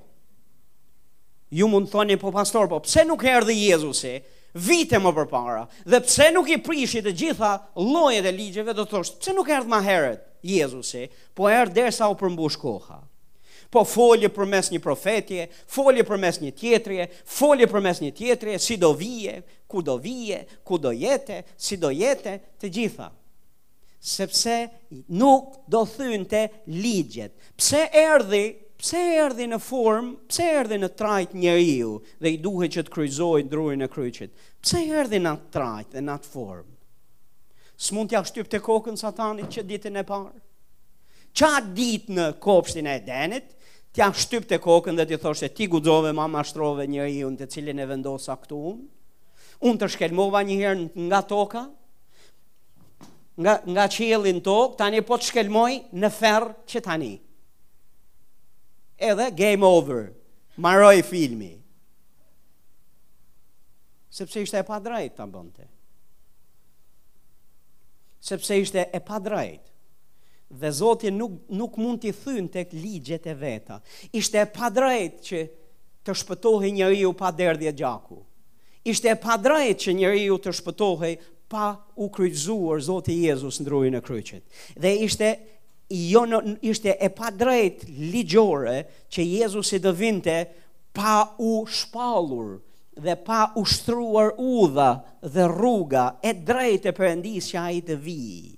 Ju mund të thoni, po pastor, po pse nuk erdhi Jezusi vite më përpara? Dhe pse nuk i prishi të gjitha llojet e ligjeve, do thoshte, pse nuk erdhi më herët Jezusi, po erdhi derisa u përmbush koha? Po foli përmes një profeti, foli përmes një tjetrie, foli përmes një tjetrie, si do vijë, ku do vijë, ku do jetë, si do jetë, të gjitha. sepse nuk do thynte ligjet. Pse erdhi, pse erdhi në formë, pse erdhi në trajtë njeriu dhe i duhej që të kryzojë drurin e kryqit? Pse erdhi në atë trajtë dhe në atë formë? S'mund t'ja shtypte kokën satanit që ditën e parë? Që atë ditë në kopshtin e Edenit, t'ja shtypte kokën dhe t'i thoshte ti guxove ma mashtrove njeriun të cilin e vendosa këtu unë? Unë të shkelmova njëherë nga toka, nga, nga qielli n'tokë, tani po të shkelmoj në ferr që tani. Edhe game over, maroj filmi. Sepse ishte e padrajt ta bënte. Sepse ishte e padrajt. Dhe Zoti nuk, nuk mund t'i thynte ligjet e veta. Ishte e padrajt që të shpëtohej njeriu pa derdhje gjaku. Ishte e padrajt që njeriu të shpëtohej pa u kryqëzuar Zoti Jezus në drurin e kryqit. Dhe ishte jo në, ishte e padrejtë ligjore që Jezusi të vinte pa u shpallur dhe pa u shtruar udha dhe rruga e drejtë e Perëndisë që ai të vijë.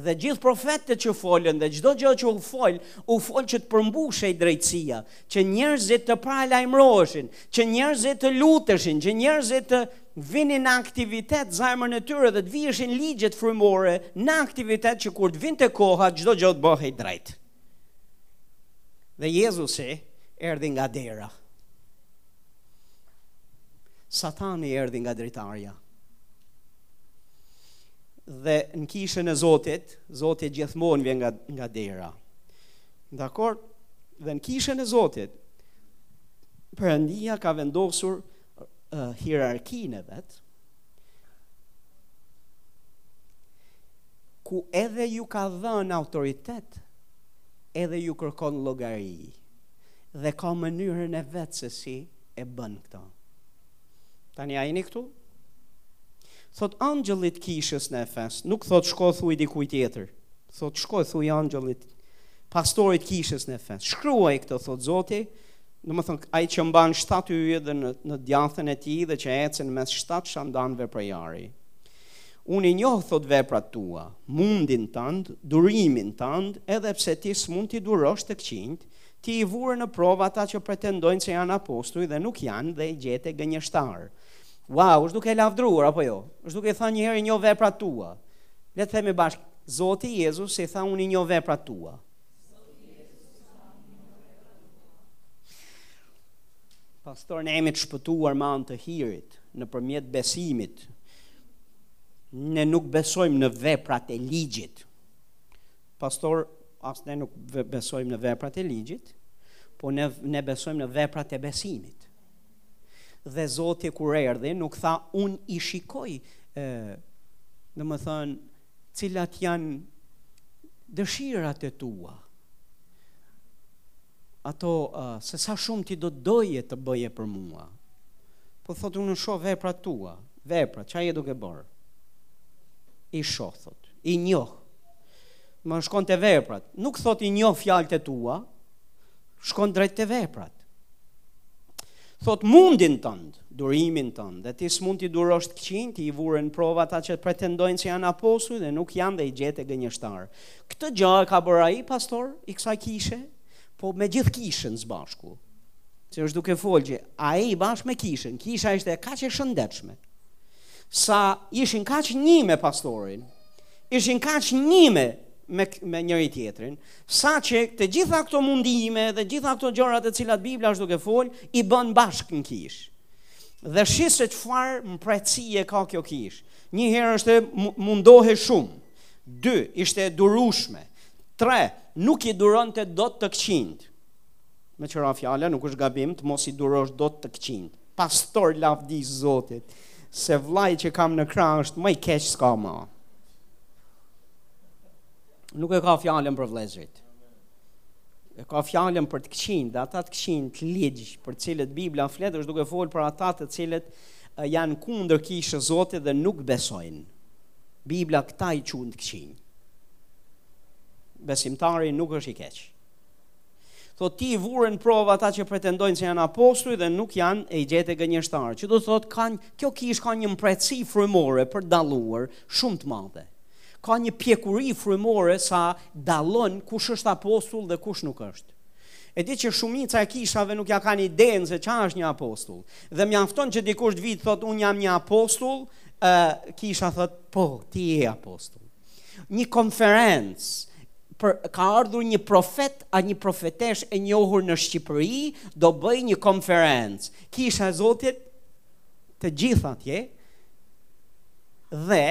Dhe gjithë profetët që folën dhe çdo gjë që u fol, u fol që të përmbushej drejtësia, që njerëzit të paralajmëroheshin, që njerëzit të luteshin, që njerëzit të vinin në aktivitet zemrën e tyre dhe të viheshin ligjet frymore në aktivitet që kur të vinte koha çdo gjë të bëhej drejt. Dhe Jezusi erdhi nga dera. Satani erdhi nga dritarja. Dhe në kishën e Zotit, Zoti gjithmonë vjen nga nga dera. Dakord? Dhe në kishën e Zotit, Perëndia ka vendosur hierarkinë e vet, ku edhe ju ka dhënë autoritet, edhe ju kërkon llogari dhe ka mënyrën e vet se si e bën këto. Tani a jeni këtu? Thotë angjëllit kishës në Efes, nuk thotë shko thuj dikujt tjetër. Thotë shko thuj angjëllit pastorit kishës në Efes. Shkruaj këto thotë Zoti, Domethënë, ai që mban shtatë yje dhe në, në djathtën e tij dhe që ecen mes shtatë shandanëve prej ari. Unë i njoh thotë veprat tua, mundin tënd, durimin tënd, edhe pse ti s'mund t'i durosh të këqinjtë, ti i vure në provë ata që pretendojnë se janë apostuj dhe nuk janë dhe i gjete gënjeshtarë. Wow, është duke e lavdëruar apo jo? Është duke i thënë një herë i njoh veprat tua. Le ta themi bashkë, Zoti Jezus i tha unë i njoh veprat tua. Pastor ne jemi të shpëtuar me anë të hirit, nëpërmjet besimit. Ne nuk besojmë në veprat e ligjit. Pastor, as ne nuk besojmë në veprat e ligjit, po ne, ne besojmë në veprat e besimit. Dhe Zoti kur erdhi, nuk tha, unë i shikoj, e, domethënë, Cilat janë dëshirat e tua? Ato uh, se sa shumë ti do të doje të bëje për mua. Po thot unë shoh veprat tua, veprat çka je duke bërë. I shoh thot, i njoh. Më shkon te veprat. Nuk thot i njoh fjalët e tua. Shkon drejt te veprat. Thot mundin tënd, durimin tënd, dhe ti s'mund t'i durosh të këqinjtë, ti i vure në provë ata që pretendojnë se janë apostuj dhe nuk janë dhe i gjete gënjeshtarë. Këtë gjë e ka bërë ai pastor i kësaj kishe, po me gjithë kishën së bashku. Se është duke fol që ai bashkë me kishën, kisha ishte kaq e shëndetshme. Sa ishin kaq një me pastorin, ishin kaq një me me, me njëri tjetrin, Saqë të gjitha këto mundime dhe gjithë këto gjëra të cilat Bibla është duke fol, i bën bashkë në kishë. Dhe shih se çfarë mprehtësie ka kjo kishë. Një herë ishte mundohej shumë. Dy, ishte e durueshme. Tre, nuk i duronte dot të këqinjtë. Meqë ra fjala, nuk është gabim të mos i durosh dot të këqinjtë. Pastor lavdi Zotit, se vllai që kam në krah është më i keq s'ka më. nuk e ka fjalën për vëllezërit. E ka fjalën për të këqinjtë, dhe ata të këqinj të ligj për të cilët Bibla flet është duke fol për ata të cilët janë kundër kishës Zotit dhe nuk besojnë. Bibla këta i qun të këqinj. Besimtari nuk është i keq. Thot ti i vure në provë ata që pretendojnë se janë apostuj dhe nuk janë e i gjete gënjeshtarë. Që do të thot kjo kishë ka një mprehtësi frymore për dalluar shumë të madhe. Ka një pjekuri frymore sa dallon kush është apostull dhe kush nuk është. E di që shumica e kishave nuk ja kanë idenë se ça është një apostull. Dhe mjafton që dikush të vij thot unë jam një apostull, ë uh, kisha thot po ti je apostull. Një konferencë për ka ardhur një profet a një profeteshë e njohur në Shqipëri do bëj një konferencë. Kisha e Zotit të gjithë atje dhe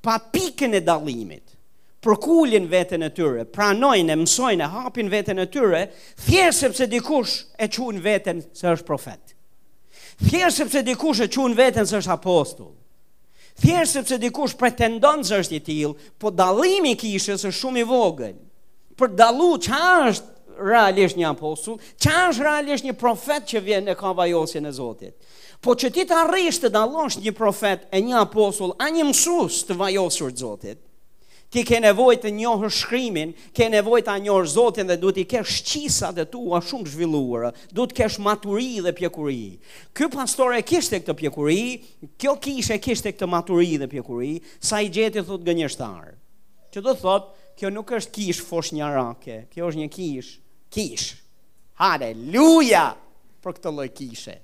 pa pikën e dallimit përkulin veten e tyre, pranojnë e mësojnë e hapin veten e tyre, thjesht sepse dikush e qun veten se është profet. Thjesht sepse dikush e qun veten se është apostull. Thjesht sepse dikush pretendon se është i tillë, po dallimi i kishës është shumë i vogël. Për dallu ça është realisht një apostull, ça është realisht një profet që vjen e ka vajosjen e Zotit. Po që ti të arrish të dallosh një profet e një apostull, a një mësus të vajosur të Zotit, ti ke nevojë të njohësh shkrimin, ke nevojë të njohësh Zotin dhe duhet t'i kesh shqisat e tua shumë zhvilluara, duhet t'kesh maturi dhe pjekuri. Ky pastor e kishte këtë pjekuri, Kjo kishë kishte këtë maturi dhe pjekuri, sa i gjeti thot gënjeshtar. Që do thot, kjo nuk është kish foshnjarake, kjo është një kish, kish. Haleluja për këtë lloj kishe.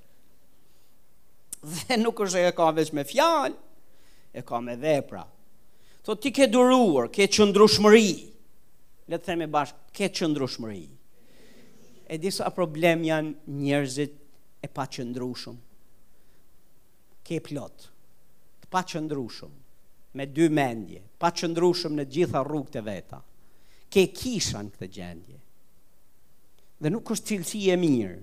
Dhe nuk është e ka veç me fjalë, e ka me vepra. Thot, ti ke duruar, ke qëndrushmëri, le të themi bashkë, ke qëndrushmëri. E disa problem janë njerëzit e paqëndrushëm. Ke plot. Të paqëndrushëm. Me dy mendje. Paqëndrushëm në të gjitha rrugët e veta. Ka kisha në këtë gjendje. Dhe nuk është cilësi e mirë.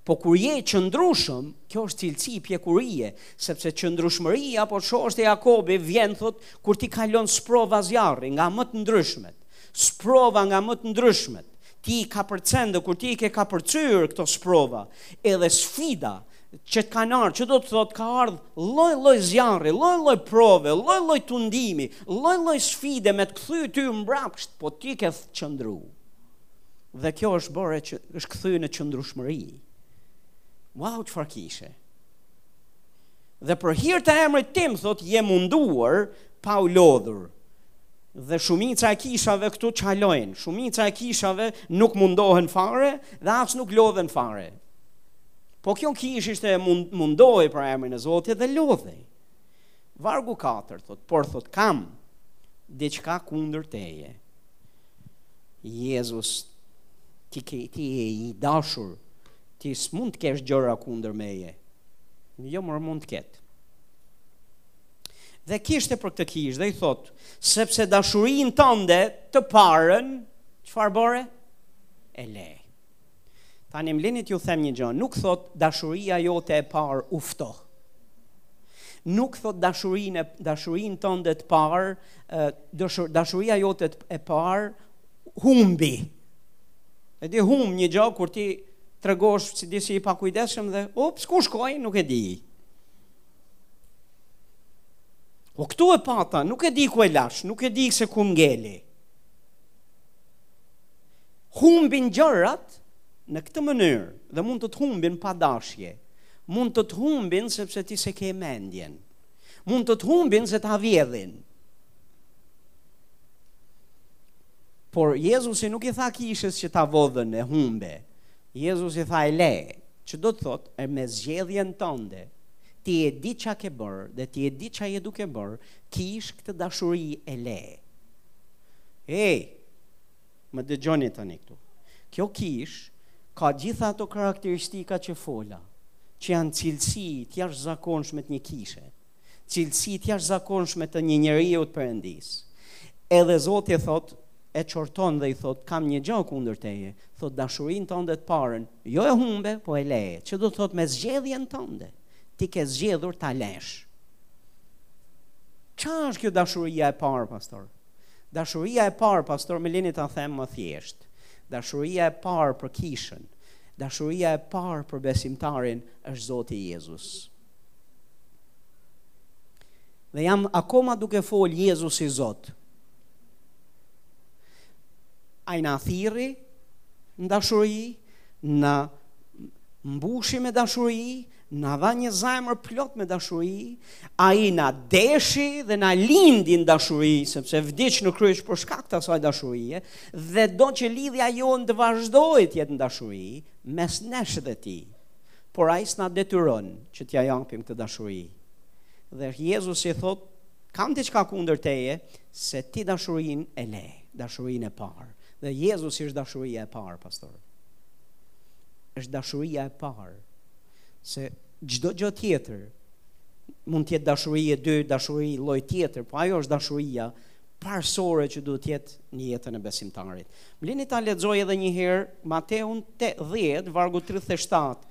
Po kur je qëndrushëm, kjo është cilësi i pjekurie, sepse qëndrushmëria, po që është e Jakobi, vjen thot, kur ti kalon sprova zjarri, nga më të ndryshmet, sprova nga më të ndryshmet, ti i kapërcen dhe kur ti i ke kapërcyr këto sprova edhe sfida që të kanë ardhë, që do të thotë ka ardhë lloj lloj zjarri, lloj lloj prove, lloj lloj tundimi, lloj lloj sfide me të kthy ty mbrapsht, po ti ke qëndru. Dhe kjo është bërë që është kthy në qëndrushmëri. Wow, çfarë kishe. Dhe për hir të emrit tim, thotë, je munduar pa u lodhur, Dhe shumica e kishave këtu çalojnë, shumica e kishave nuk mundohen fare dhe as nuk lodhen fare. Po kjo kish ishte mund, mundohej për emrin e Zotit dhe lodhej. Vargu 4 thot, por thot kam diçka kundër teje. Jezus ti, ti je i dashur, ti s'mund të kesh gjëra kundër meje. Jo, mund të ketë. Dhe kishte për këtë kish dhe i thot, sepse dashurin tënde të parën, çfarë bëre? E le. Tani më lini t'ju them një gjë, nuk thot dashuria jote e parë u ftoh. Nuk thot da, dashurin tënde të parë, dashuria jote e parë humbi. E di humb një gjë kur ti tregohesh si disi i pakujdesshëm dhe ups ku shkoi nuk e di. O po këtu e pata, nuk e di ku e lash, nuk e di se ku ngeli. Humbin gjërat në këtë mënyrë dhe mund të të humbin pa dashje. Mund të të humbin sepse ti s'e ke mendjen. Mund të të humbin se ta vjedhin. Por Jezusi nuk i tha kishës që ta vodhën e humbe, Jezusi i tha e le, që do të thotë me zgjedhjen tënde, ti e di çka ke bërë dhe ti e di çka je duke bërë, kish këtë dashuri e le. Ej, më dëgjoni tani këtu. Kjo kishë ka gjitha ato karakteristika që fola, që janë cilësi të jashtëzakonshme të një kishe. cilësi të jashtëzakonshme të një njeriu të Perëndisë. Edhe Zoti e thotë, e qorton dhe i thotë, kam një gjë kundër teje, thotë dashurinë tënde të parën, jo e humbe, po e le, që do të thotë me zgjedhjen tënde. Ti ke zgjedhur ta lesh. Ça është kjo dashuria e parë, pastor? Dashuria e parë, pastor, më lini ta them më thjesht. Dashuria e parë për kishën, dashuria e parë për besimtarin është Zoti Jezus. Dhe jam akoma duke fol Jezus i Zot. Ai na thirri në dashuri, na mbushi me dashuri, na dha një zemër plot me dashuri, ai na deshi dhe na lindi në dashuri, sepse vdiq në kryq për shkak të asaj dashurie dhe do që lidhja jonë të vazhdojë të jetë në dashuri mes nesh dhe tij. Por ai s'na detyron që t'ia japim këtë dashuri. Dhe Jezusi thotë, kam diçka kundër teje, se ti dashurinë e le, dashurinë e parë. Dhe Jezusi është dashuria e parë, pastor. Është dashuria e parë. Se çdo gjë tjetër mund të jetë dashuri e dy, dashuri lloj tjetër, po ajo është dashuria parësore që duhet të jetë në jetën e besimtarit. Më lini ta lexoj edhe një herë Mateun 10 vargu 37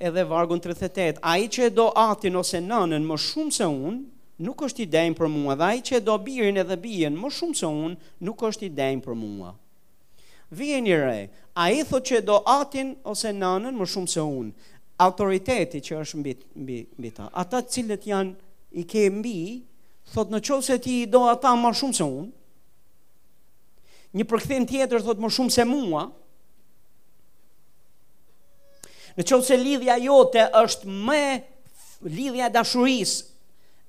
edhe vargun 38. Ai që e do atin ose nënën më shumë se unë, nuk është i denjë për mua, dhe ai që e do birin edhe bijën më shumë se unë, nuk është i denjë për mua. Vini re, ai thotë që e do atin ose nënën më shumë se unë. Autoriteti që është mbi mbi mbi ta. Ata të cilët janë i ke mbi, thotë në qoftë se ti i do ata më shumë se unë. Një përkthim tjetër thotë më shumë se mua. Në qoftë se lidhja jote është më lidhja e dashurisë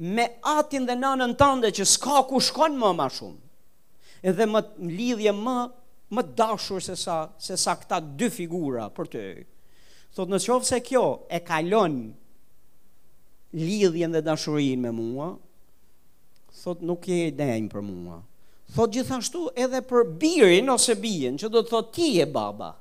me atin dhe nënën tënde që s'ka ku shkon më më shumë. edhe më lidhje më më dashur se sa se sa këta dy figura për ty. Thotë në qoftë se kjo e kalon lidhjen dhe dashurinë me mua, thotë nuk je i denjë për mua. Thotë gjithashtu edhe për birin ose bijën, që do të thotë ti je baba,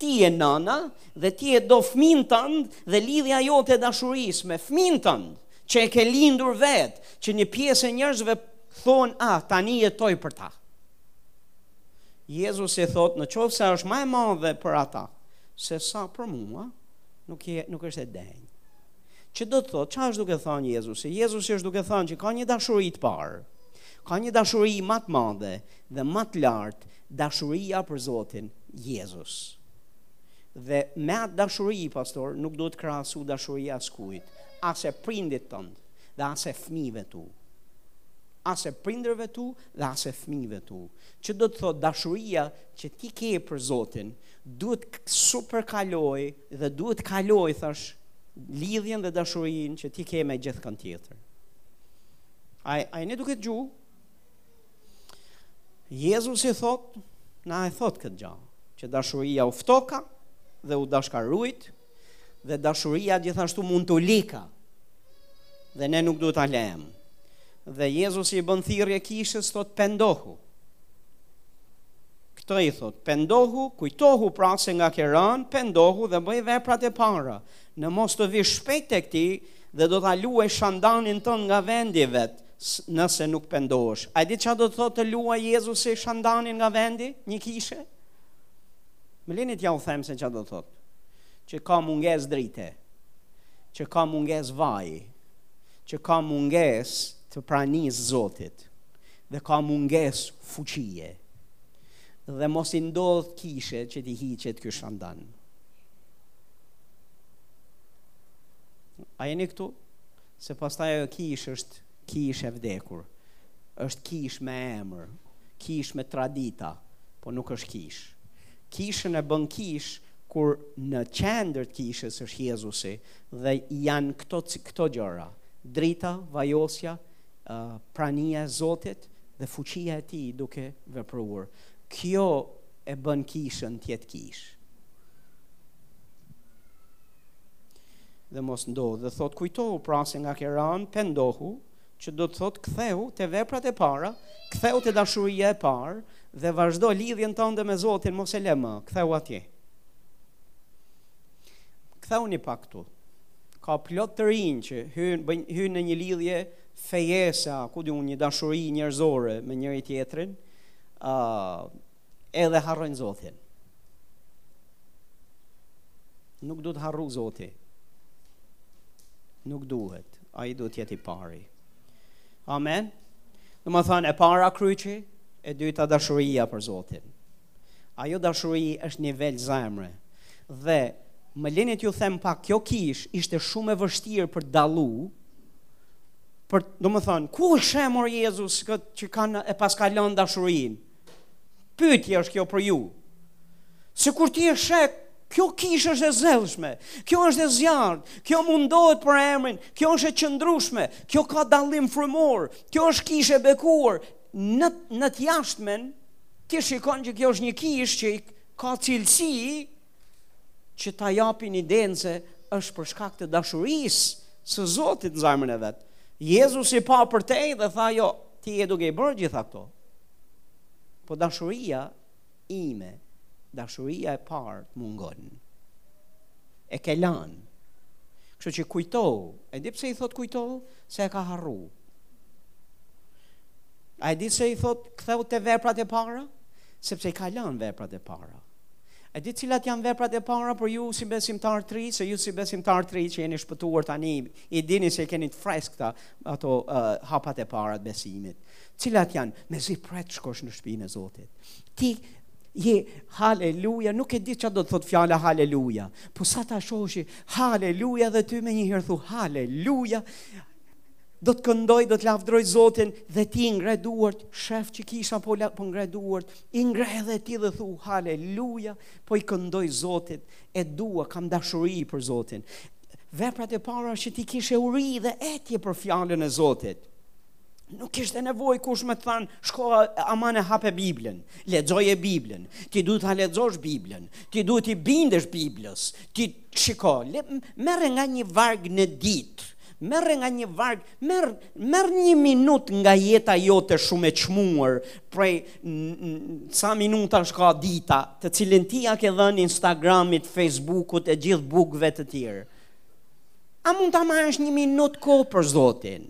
ti je nana dhe ti e do fmijën tënd dhe lidhja jote e dashurisë me fmijën tënd, që e ke lindur vetë, që një pjesë e njerëzve Thonë, ah, tani jetoj për ta. Jezusi thot, në qoftë se është ma e madhe për ata, se sa për mua, nuk, je, nuk është e denjë. Që do të thot, ça është duke thanë Jezusi? Jezusi është duke thanë që ka një dashuri të parë, ka një dashuri ma të madhe dhe ma të lartë, dashuria për Zotin, Jezus. Dhe me atë dashuri, pastaj, nuk duhet të krahasu dashuria askujt, as e prindit tëndë. dhe as e fëmijëve tu. As e prindërve tu dhe as e fëmijëve tu. Që do të thotë dashuria që ti ke për Zotin, duhet superkaloj dhe duhet kaloj, thash, lidhjen dhe dashurin që ti ke me gjithkënd tjetër. A, a jeni duke dëgju? Jezusi thot, na e thot këtë gja, që dashuria u ftoka dhe u dashkarujt, Dhe dashuria gjithashtu mund t'u lika. Dhe ne nuk duhet ta lëmë. Dhe Jezusi i bën thirrje kishës thot pendohu. Këto i thot, pendohu, kujtohu pra se nga ke ran, pendohu dhe bëj veprat e para. Në mos do vij shpejt tek ti dhe do ta luaj shandanin tënd nga vendi i vet, nëse nuk pendohesh. A e di ça do të thotë të luaj Jezusi shandanin nga vendi, një kishe? Më lini t'jau them se ça do të thotë. Që ka mungesë drite, që ka mungesë vaji, që ka mungesë të pranisë Zotit dhe ka mungesë fuqie. Dhe mos i ndodh kishe që t'i hiqet ky shandan. A jeni këtu? Se pastaj ajo kishë është Kishë e vdekur. Është kishë me emër, kishë me tradita, po nuk është kishë. Kishën e bën kishë kur në qendër të kishës është Jezusi dhe janë këto këto gjëra, drita, vajosja, prania e Zotit dhe fuqia e tij duke vepruar. Kjo e bën kishën të jetë kishë. dhe mos ndodhtë dhe thot kujtohu pra se nga ke ran pendohu që do të thot kthehu te veprat e para kthehu te dashuria e parë dhe vazhdo lidhjen tënde me Zotin mos e lë më kthehu atje kthehu një pak këtu ka plot të rinj që hyn hyn në një lidhje fejesa ku di unë një dashuri njerëzore me njëri tjetrin ë uh, Edhe harrojnë Zotin. Nuk duhet harru Zoti. Nuk duhet. Ai duhet t'jetë i pari. Amen. Domethënë, e para kryqi, e dyta dashuria për Zotin. Ajo dashuri është nivel zemre. Dhe më lini t'ju them pak, kjo kishë ishte shumë e vështirë për t'dallu, për, domethënë, ku e sheh more Jezus këtë që kanë e paska lënë dashurinë? Pyetja është kjo për ju. Se kur ti e sheh, kjo kishë është e zellshme, kjo është e zjarrtë, kjo mundohet për emrin, kjo është e qëndrueshme, kjo ka dallim frymor, kjo është kishë e bekuar, në, në të jashtmen, ti shikon që kjo është një kishë që ka cilësi, që ta japin idenë se është për shkak të dashurisë së Zotit në zemrën e vet. Jezusi pa përtej dhe tha jo, ti je duke i bërë gjitha këto. Po dashuria ime, dashuria e parë të mungon. E ke lanë. Kështu që kujtohu, e di pse i thotë kujtohu, se e ka harru. A e di se i thotë kthehu te veprat e para? Sepse i ka lanë veprat e para. E di cilat janë veprat e para për ju si besimtarë të rinj, se ju si besimtarë të rinj që jeni shpëtuar tani, i dini se i keni të freskëta ato uh, hapat e para të besimit. Cilat janë? Mezi pret t'shkosh në shtëpinë e Zotit. Ti je haleluja, nuk e di çfarë do të thotë fjala haleluja. Po sa ta shohësh haleluja dhe ty menjëherë thu haleluja. Do të këndoj, do të lavdroj Zotin dhe ti ngre duart, shef që kisha po, po ngre duart, I ngre edhe ti dhe thu haleluja, po i këndoj Zotit, e dua, kam dashuri për Zotin. Veprat e para është që ti kishe uri dhe etje për fjalën e Zotit. Nuk kishte nevojë kush me të thanë, shko aman e hape Biblën, lexoje Biblën, ti duhet ta lexosh Biblën, ti duhet t'i bindesh Biblës, ti shiko, le, merre nga një varg në ditë, merre nga një vargë, Merr, merr një minutë nga jeta jote shumë e çmuar, prej sa minutash ka dita, të cilën ti ia ke dhënë Instagramit, Facebookut e gjithë bukëve të tjerë. A mund ta marrësh një minutë kohë për Zotin?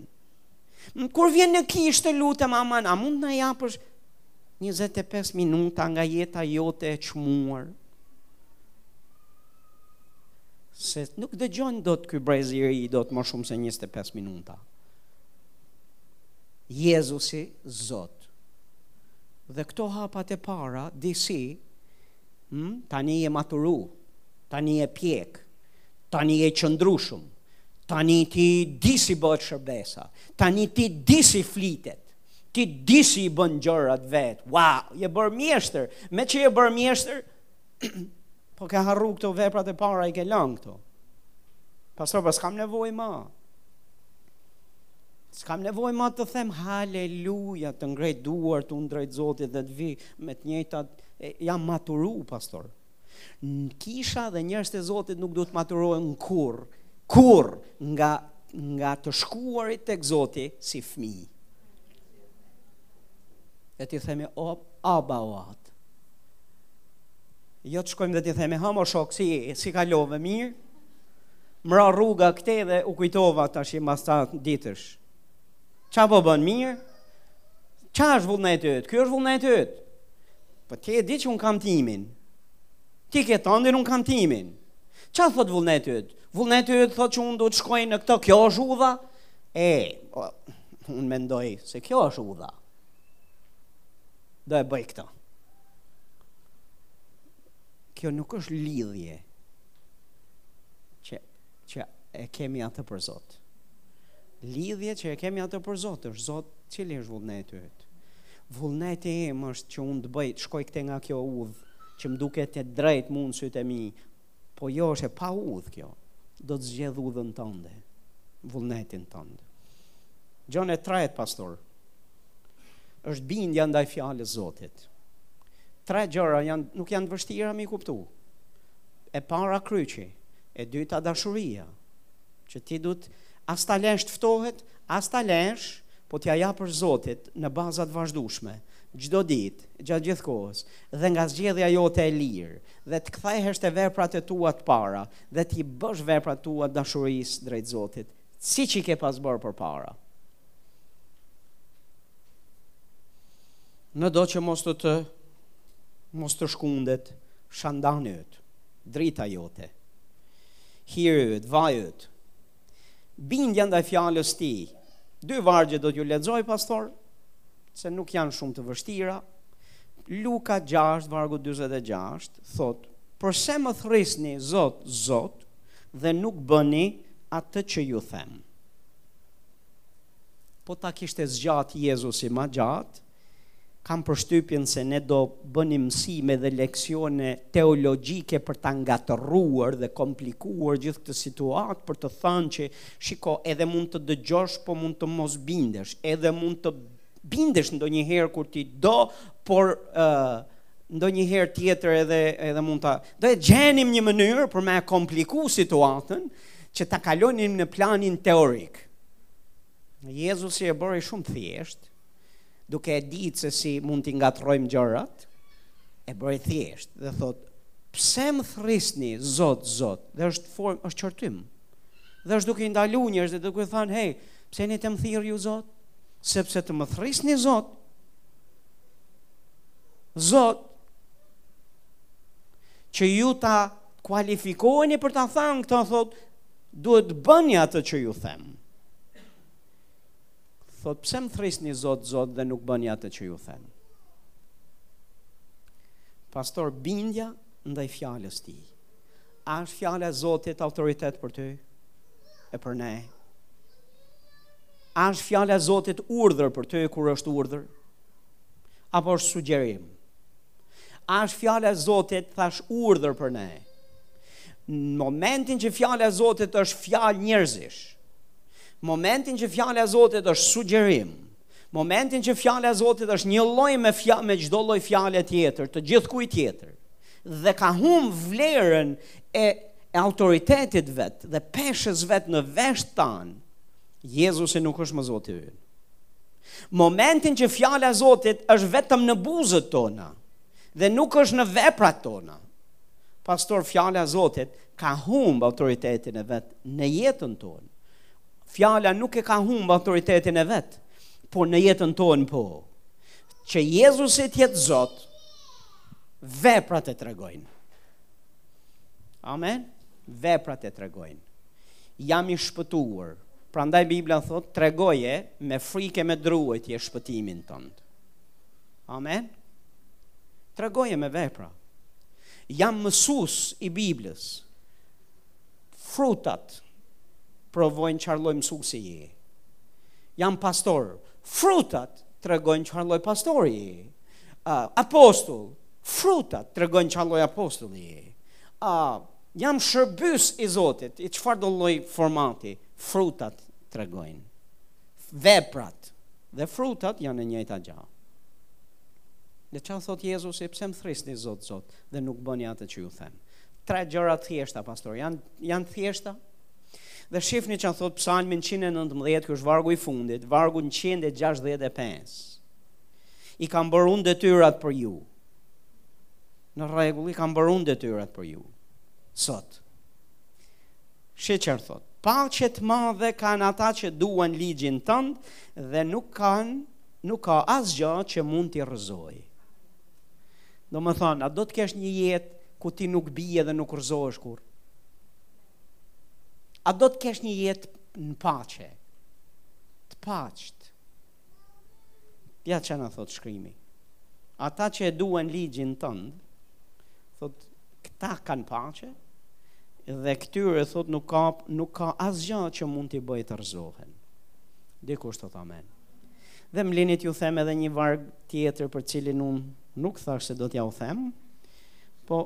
Kur vjen në kishë të lutem aman, a mund të na japësh 25 minuta nga jeta jote e çmuar? Se nuk dëgjon dot ky brez i ri dot më shumë se 25 minuta. Jezusi Zot. Dhe këto hapat e para, disi, hmm, tani je maturu, tani je pjek, tani je qëndrushëm, tani ti disi bëhet shërbesa, tani ti disi flitet, ti disi i bën gjërat vetë, wow, je bërë mjeshtër, meqë je bërë mjeshtër, Po ke harru këto veprat e para i ke lan këto. Pastor, po s'kam nevojë më. S'kam nevojë më të them haleluja, të ngrej duart kundrejt Zotit dhe të vij me të njëjtat jam maturu, pastor. Ne kisha dhe njerëzit e Zotit nuk duhet të maturohen kurr, kurr nga nga të shkuarit tek Zoti si fëmijë. e t'i themi o Abba o Atë. Jo të shkojmë dhe t'i themi ha mo shok si, si kalove mirë, m'ra rruga këtej dhe u kujtova tashti mas ca ditësh. Ça po bën mirë? Ça është vullneti yt? Ky është vullneti yt? Po ti e di që unë kam timin. Ti ke tëndin, unë kam timin. Ça thot vullneti yt? Vullneti yt thot që unë do të shkoj në këto kjo është udha? E, Unë mendoj se kjo është udha. Do e bëj këto. Kjo nuk është lidhje që, që e kemi atë për Zot. Lidhje që e kemi atë për Zot, është Zot cili është vullneti yt. Vullneti im është që unë të bëj të shkoj këtej nga kjo udhë, që më duket e drejtë mu në sytë e mi, Po jo është e paudhë kjo. Do të zgjedh udhën tënde, vullnetin tënd. Gjëja e tretë pastor. Është bindja ndaj fjalës së Zotit. Tre gjëra janë nuk janë të vështira me i kuptu. E para kryqi, e dyta dashuria, që ti duhet as ta lësh të ftohet, as ta lësh, po t'ia japësh Zotit në baza të vazhdueshme, çdo ditë, gjatë gjithë kohës. dhe nga zgjedhja jote e lirë, dhe të kthehesh te veprat e tua të para, dhe t'i bësh veprat tua dashurisë drejt Zotit, siç i ke pas bërë përpara. Në do që mos të të mos të shkundet shandani yt, drita jote, hiri yt, vaji yt, Bindja ndaj fjalës së tij. Dy vargje do t'ju lexoj pastor, se nuk janë shumë të vështira. Luka 6 vargu 26 thot: "Përse më thërrisni Zot, Zot dhe nuk bëni atë që ju them?" Po ta kishte zgjat Jezusi ma gjatë, Kam përshtypjen se ne do bënim mësime dhe leksione teologjike për ta ngatërruar dhe komplikuar gjithë këtë situatë për të thënë që shiko edhe mund të dëgjosh po mund të mos bindesh, edhe mund të bindesh ndonjëherë kur ti do, por ë uh, ndonjëherë tjetër edhe edhe mund ta do e gjenim një mënyrë për me e kompliku situatën që ta kalonim në planin teorik. Jezusi e bëri shumë thjesht, duke e ditë se si mund t'i ngatërrojmë gjërat, e bëri thjesht dhe thotë, pse më thërrisni, zot, zot, dhe është formë, është qortim. Dhe është duke i ndalu njerëz dhe duke thanë, hej, pse jeni të më thirrë ju, zot? Sepse të më thërrisni, zot, zot, që ju të kualifikoheni për ta thanë këtë thotë, duhet të bëni atë që ju them. Thotë, pse më thërrisni Zot, Zot dhe nuk bëni atë që ju them? Pas tonë, bindja ndaj fjalës tij. A është fjala e Zotit autoritet për ty? E për ne? A është fjala e Zotit urdhër për ty kur është urdhër? Apo është sugjerim? A është fjala e Zotit thashë urdhër për ne? Në momentin që fjala e Zotit është fjalë njerëzish, Momentin që fjala e Zotit është sugjerim, momentin që fjala e Zotit është njëlloj me fja, me çdo lloj fjale tjetër, të gjithkujt tjetër, dhe ka humb vlerën e, e autoritetit vet dhe peshës vet në veshët tanë, Jezusi nuk është më Zoti ynë. Momentin që fjala e Zotit është vetëm në buzët tona dhe nuk është në veprat tona. Pastaj fjala e Zotit ka humb autoritetin e vet në jetën tonë. Fjala nuk e ka humb autoritetin e vet, por në jetën tonë po. Që Jezusi të jetë Zot, veprat e tregojnë. Amen. Veprat e tregojnë. Jam i shpëtuar. Prandaj Bibla thotë, tregoje me frikë me druajtje shpëtimin tënd. Amen. Tregoje me vepra. Jam mësues i Biblës. Frutat provojnë çfarë lloj mësuesi je. Jam pastor. Frutat tregojnë çfarë lloj pastori je. Uh, apostull, frutat tregojnë çfarë lloj apostulli je. Uh, jam shërbyes i Zotit, i çfarëdo lloj formati, frutat tregojnë. veprat dhe frutat janë e njëjta gjë. Dhe ça thotë Jezusi, pse më thrisni Zot Zot dhe nuk bëni atë që ju them? Tre gjëra të thjeshta, pastor, janë janë thjeshta. Dhe shifni ça thotë Psalmi 119, ky është vargu i fundit, vargu 165. I kam bërë unë detyrat për ju. Në rregull, i kam bërë unë detyrat për ju. Sot. Shif çar thotë, paqe të madhe kanë ata që duan ligjin tënd dhe nuk kanë nuk ka asgjë që mund t'i rrëzojë. Domethënë, a do të kesh një jetë ku ti nuk bie dhe nuk rrëzohesh kurrë? A do të kesh një jetë në paqe? Të paqtë? Ja ça na thotë shkrimi. Ata që e duen ligjin tënd, thotë, këta kanë paqe, dhe këtyre thotë nuk ka, nuk ka asgja që mund t'i bëjë të rrëzohen. Dikush thotë amen. Dhe më lini t'ju them edhe një varg tjetër për cilin unë nuk thashë se do t'jau them, po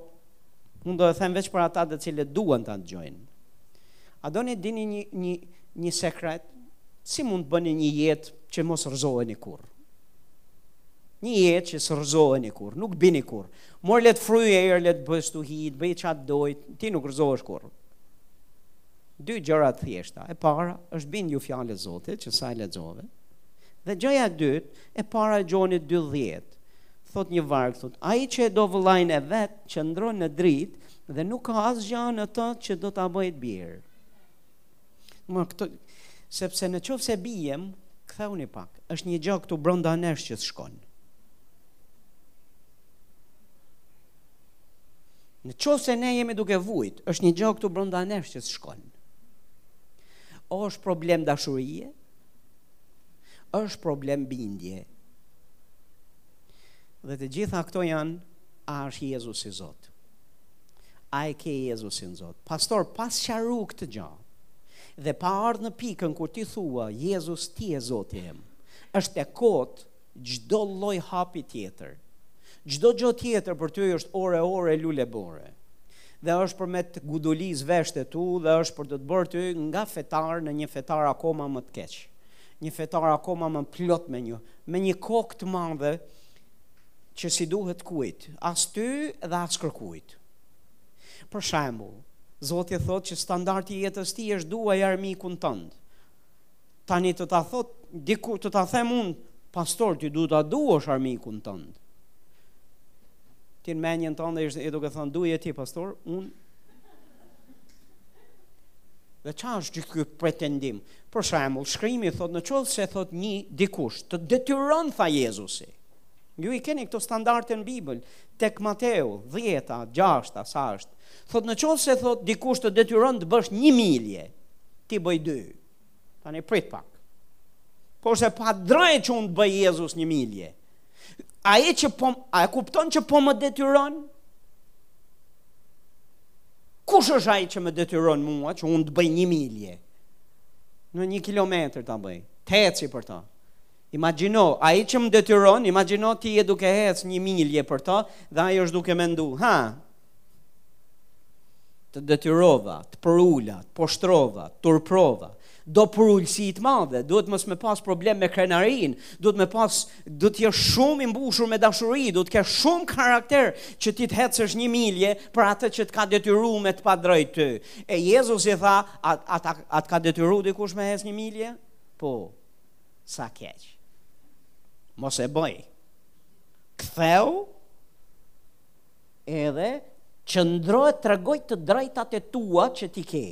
unë do e them veç për ata të cilët duen ta dëgjojnë. A doni të dini një një një sekret? Si mund të bëni një jetë që mos rrëzoheni kurrë? Një jetë që s'rrëzoheni kurrë, nuk bini kurrë. Mor le të fryjë erë, le të bëjë stuhi, të bëjë ça të dojë, ti nuk rrëzohesh kurrë. Dy gjëra të thjeshta. E para është bindju fjalës Zotit që sa e lexove. Dhe gjëja e dytë, e para Gjonit 2:10. Thotë një varg, thotë, ai që e do vëllain e vet, qëndron në dritë, Dhe nuk ka asgjë në ta që do ta bëjë të bjerë. Më këto sepse në qoftë se bijem, kthehuni pak. Është një gjë këtu brenda nesh që s'shkon. Në qoftë se ne jemi duke vujt, është një gjë këtu brenda nesh që s'shkon. O është problem dashurie? Është problem bindje? Dhe të gjitha këto janë A është Jezusi Zot? A e ke Jezusin Zot? Pastor, pa sqaru këtë gjë dhe pa ardhë në pikën kur ti thua Jezus ti je Zoti im, është e kotë çdo lloj hapi tjetër. Çdo gjë tjetër për ty është ore ore lule bore. Dhe është për me të gudulis veshët e tu dhe është për të të bërë ty nga fetar në një fetar akoma më të keq. Një fetar akoma më plot me një me një kokë të madhe që si duhet kujt, as ty dhe as kërkujt. Për shembull, Zoti thotë që standardi i jetës ti është duaj armikun tënd. Tani të ta thotë dikush, të ta them unë, pastor ti duhet ta duash armikun tënd. Ti në mendjen tënde je duke thënë duje ti pastor, unë. Dhe ça është gjithë kjo pretendim? Për shembull, shkrimi thotë në qoftë se thotë një dikush, të detyron, tha Jezusi. Ju i keni këto standarde në Bibël, tek Mateu, dhjeta, gjashta, sa është. Thotë në qoftë se thotë dikush të detyron të bësh një milje, ti bëj dy. Tani prit pak. Por s'është e padrejtë që unë të bëj Jezus një milje. Ai që po, a e kupton që po më detyron? Kush është ai që më detyron mua që unë të bëj një milje? Në një kilometër ta bëj. Të eci për të. Imagjino, ai që më detyron, imagjino ti je duke ecë një milje për të dhe ai është duke mendu, ha, të detyrova, të përula, të poshtrova, të turprova, do përulësi të madhe, duhet mos me pas problem me krenarinë, duhet me pas, duhet të jesh shumë i mbushur me dashuri, duhet të kesh shumë karakter që ti të hecësh një milje për atë që të ka detyru me të padrejtë ty. E Jezusi tha, a të, a t, a t'ka detyru dikush me hecë një milje? Po, sa keq. Mos e bëj. Kthehu edhe qëndro e tregoji të drejtat e tua që ti ke.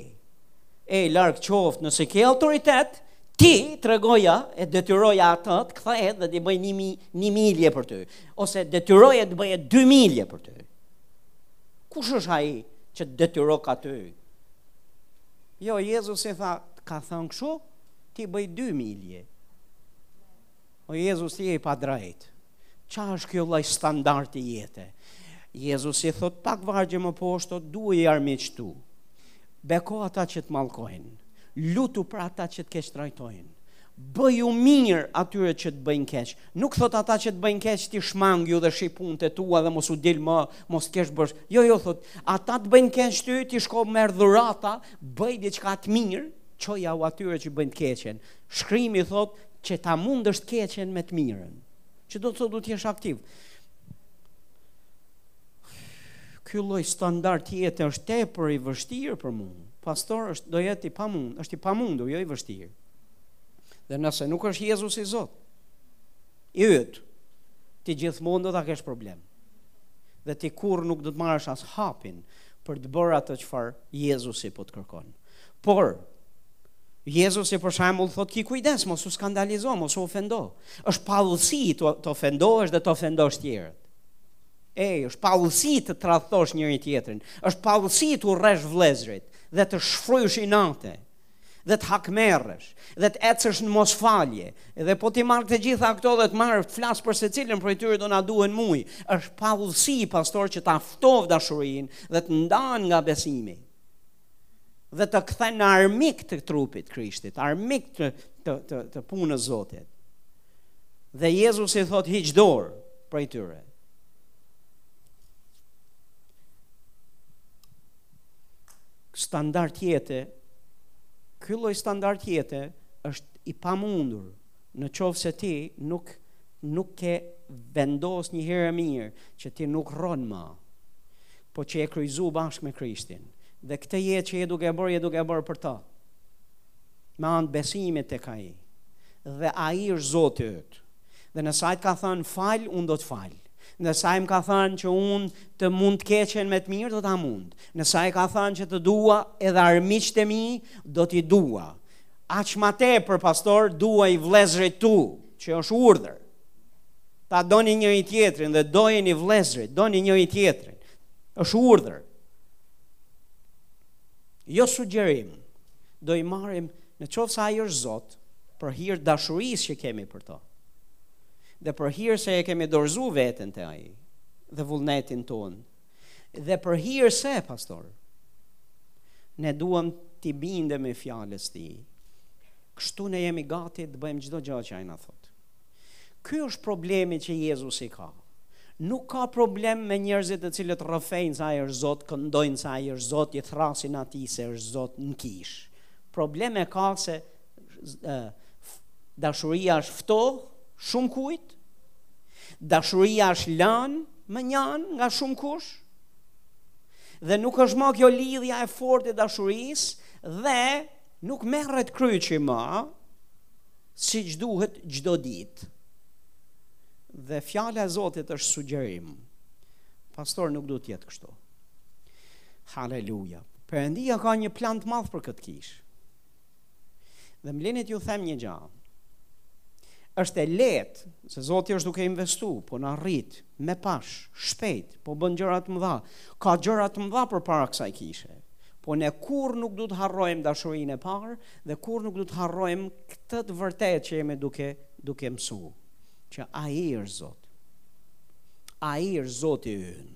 E larg qoftë nëse ke autoritet, ti tregoja e detyroje atë të kthehet dhe të bëjë një, mi, një milje për ty, ose detyroje të bëjë dy milje për ty. Kush është ai që të detyroka ty? Jo, Jezusi tha, të ka thënë kështu, Ti bëj dy milje. O Jezus ti je i padrejt. Ça është kjo lloj standardi jete? Jezusi thotë pak vargje më poshtë, duaji armiqtë e tu. Beko ata që të mallkojnë, lutu për ata që të keqtrajtojnë. Bëju mirë atyre që të bëjnë keq. Nuk thotë ata që të bëjnë keq ti shmangju dhe shi punët e tua dhe mos u dil më, mos të kesh bërë. Jo, jo thotë, ata të bëjnë keq ty, ti shko merr dhurata, Bëj diçka të mirë, çojau atyre që bëjnë të keqen. Shkrimi thotë që ta mundësh të keqen me të mirën. Që do të thotë duhet të jesh aktiv. Ky lloj standardi jete është tepër i vështirë për mua. Pastor është do jetë i pamund, është i pamundur, jo i vështirë. Dhe nëse nuk është Jezusi Zoti yt, ti gjithmonë do ta kesh problem. Dhe ti kurrë nuk do të marrësh as hapin, për të bërë atë çfarë Jezusi po të kërkon. Por Jezusi për shembull thotë ki kujdes, mos u skandalizo, mos u ofendo. Është paudhësi të, të ofendohesh dhe të ofendosh tjerët. E, është paudhësi të tradhtosh njëri-tjetrin. Është paudhësi të urresh vëllezërit dhe të shfrysh inate. dhe të hakmerresh dhe të ecësh në mosfalje dhe po t'i marr të gjitha këto dhe të marr të flas për secilën prej tyre do na duhen muaj është paudhësi pastor që ta ftoh dashurinë dhe të ndan nga besimi dhe të kthen në armik të trupit Krishtit armik të, të, të, të punës Zotit dhe Jezusi thotë hiq dorë prej tyre standard jete, ky lloj standard jete është i pamundur në qoftë se ti nuk, nuk ke vendos njëherë e mirë që ti nuk rron ma, po që je kryqëzu bashkë me Krishtin. Dhe këtë jetë që je duke e bërë, je duke e bërë për ta. Me anë të besimit tek ai. Dhe ai është Zoti yt. Dhe nëse ai të ka thënë fal, unë do të fal. Nëse ai më ka thënë që unë të mund të keqen me të mirë, do ta mund. Nëse ai ka thënë që të dua edhe armiqtë e mi, do t'i dua. Aq më tepër pastor, duaji vëllezërit tu, që është urdhër. Ta doni njëri-tjetrin dhe dojini vëllezërit, doni njëri-tjetrin. Është urdhër. jo sugjerim, do i marrim në qoftë se ai është Zot, për hir dashurisë që kemi për to, dhe për hir se e kemi dorëzu veten te ai, dhe vullnetin tonë, dhe për hir se, pastor, ne duam t'i bindemi fjalës tij, kështu ne jemi gati të bëjmë çdo gja që ai na thotë. Ky është problemi që Jezusi ka. Nuk ka problem me njerëzit të cilët rrëfejnë se ai është Zot, këndojnë se ai është Zot, i thrrasin atij se është Zot në kishë. Problem e ka se e, dashuria është ftoh shumëkujt, dashuria është lënë mënjanë nga shumëkush, dhe nuk është ma kjo lidhja e fortë e dashurisë, dhe Nuk merret kryqi më siç duhet çdo ditë. Dhe fjala e Zotit është sugjerim. Pastor nuk duhet të jetë kështu. Haleluja. Perëndia ka një plan të madh për këtë kishë. Dhe më lini t'ju them një gja, është e lehtë, se Zoti është duke investu, po na rrit, me pash, shpejt, po bën gjëra të mëdha, ka gjëra të mëdha përpara kësaj kishe. Po ne kurrë nuk do të harrojmë dashurinë e parë dhe kurrë nuk do të harrojmë këtë të vërtetë që jemi duke duke mësu, që ai është Zot. Ai është Zoti ynë.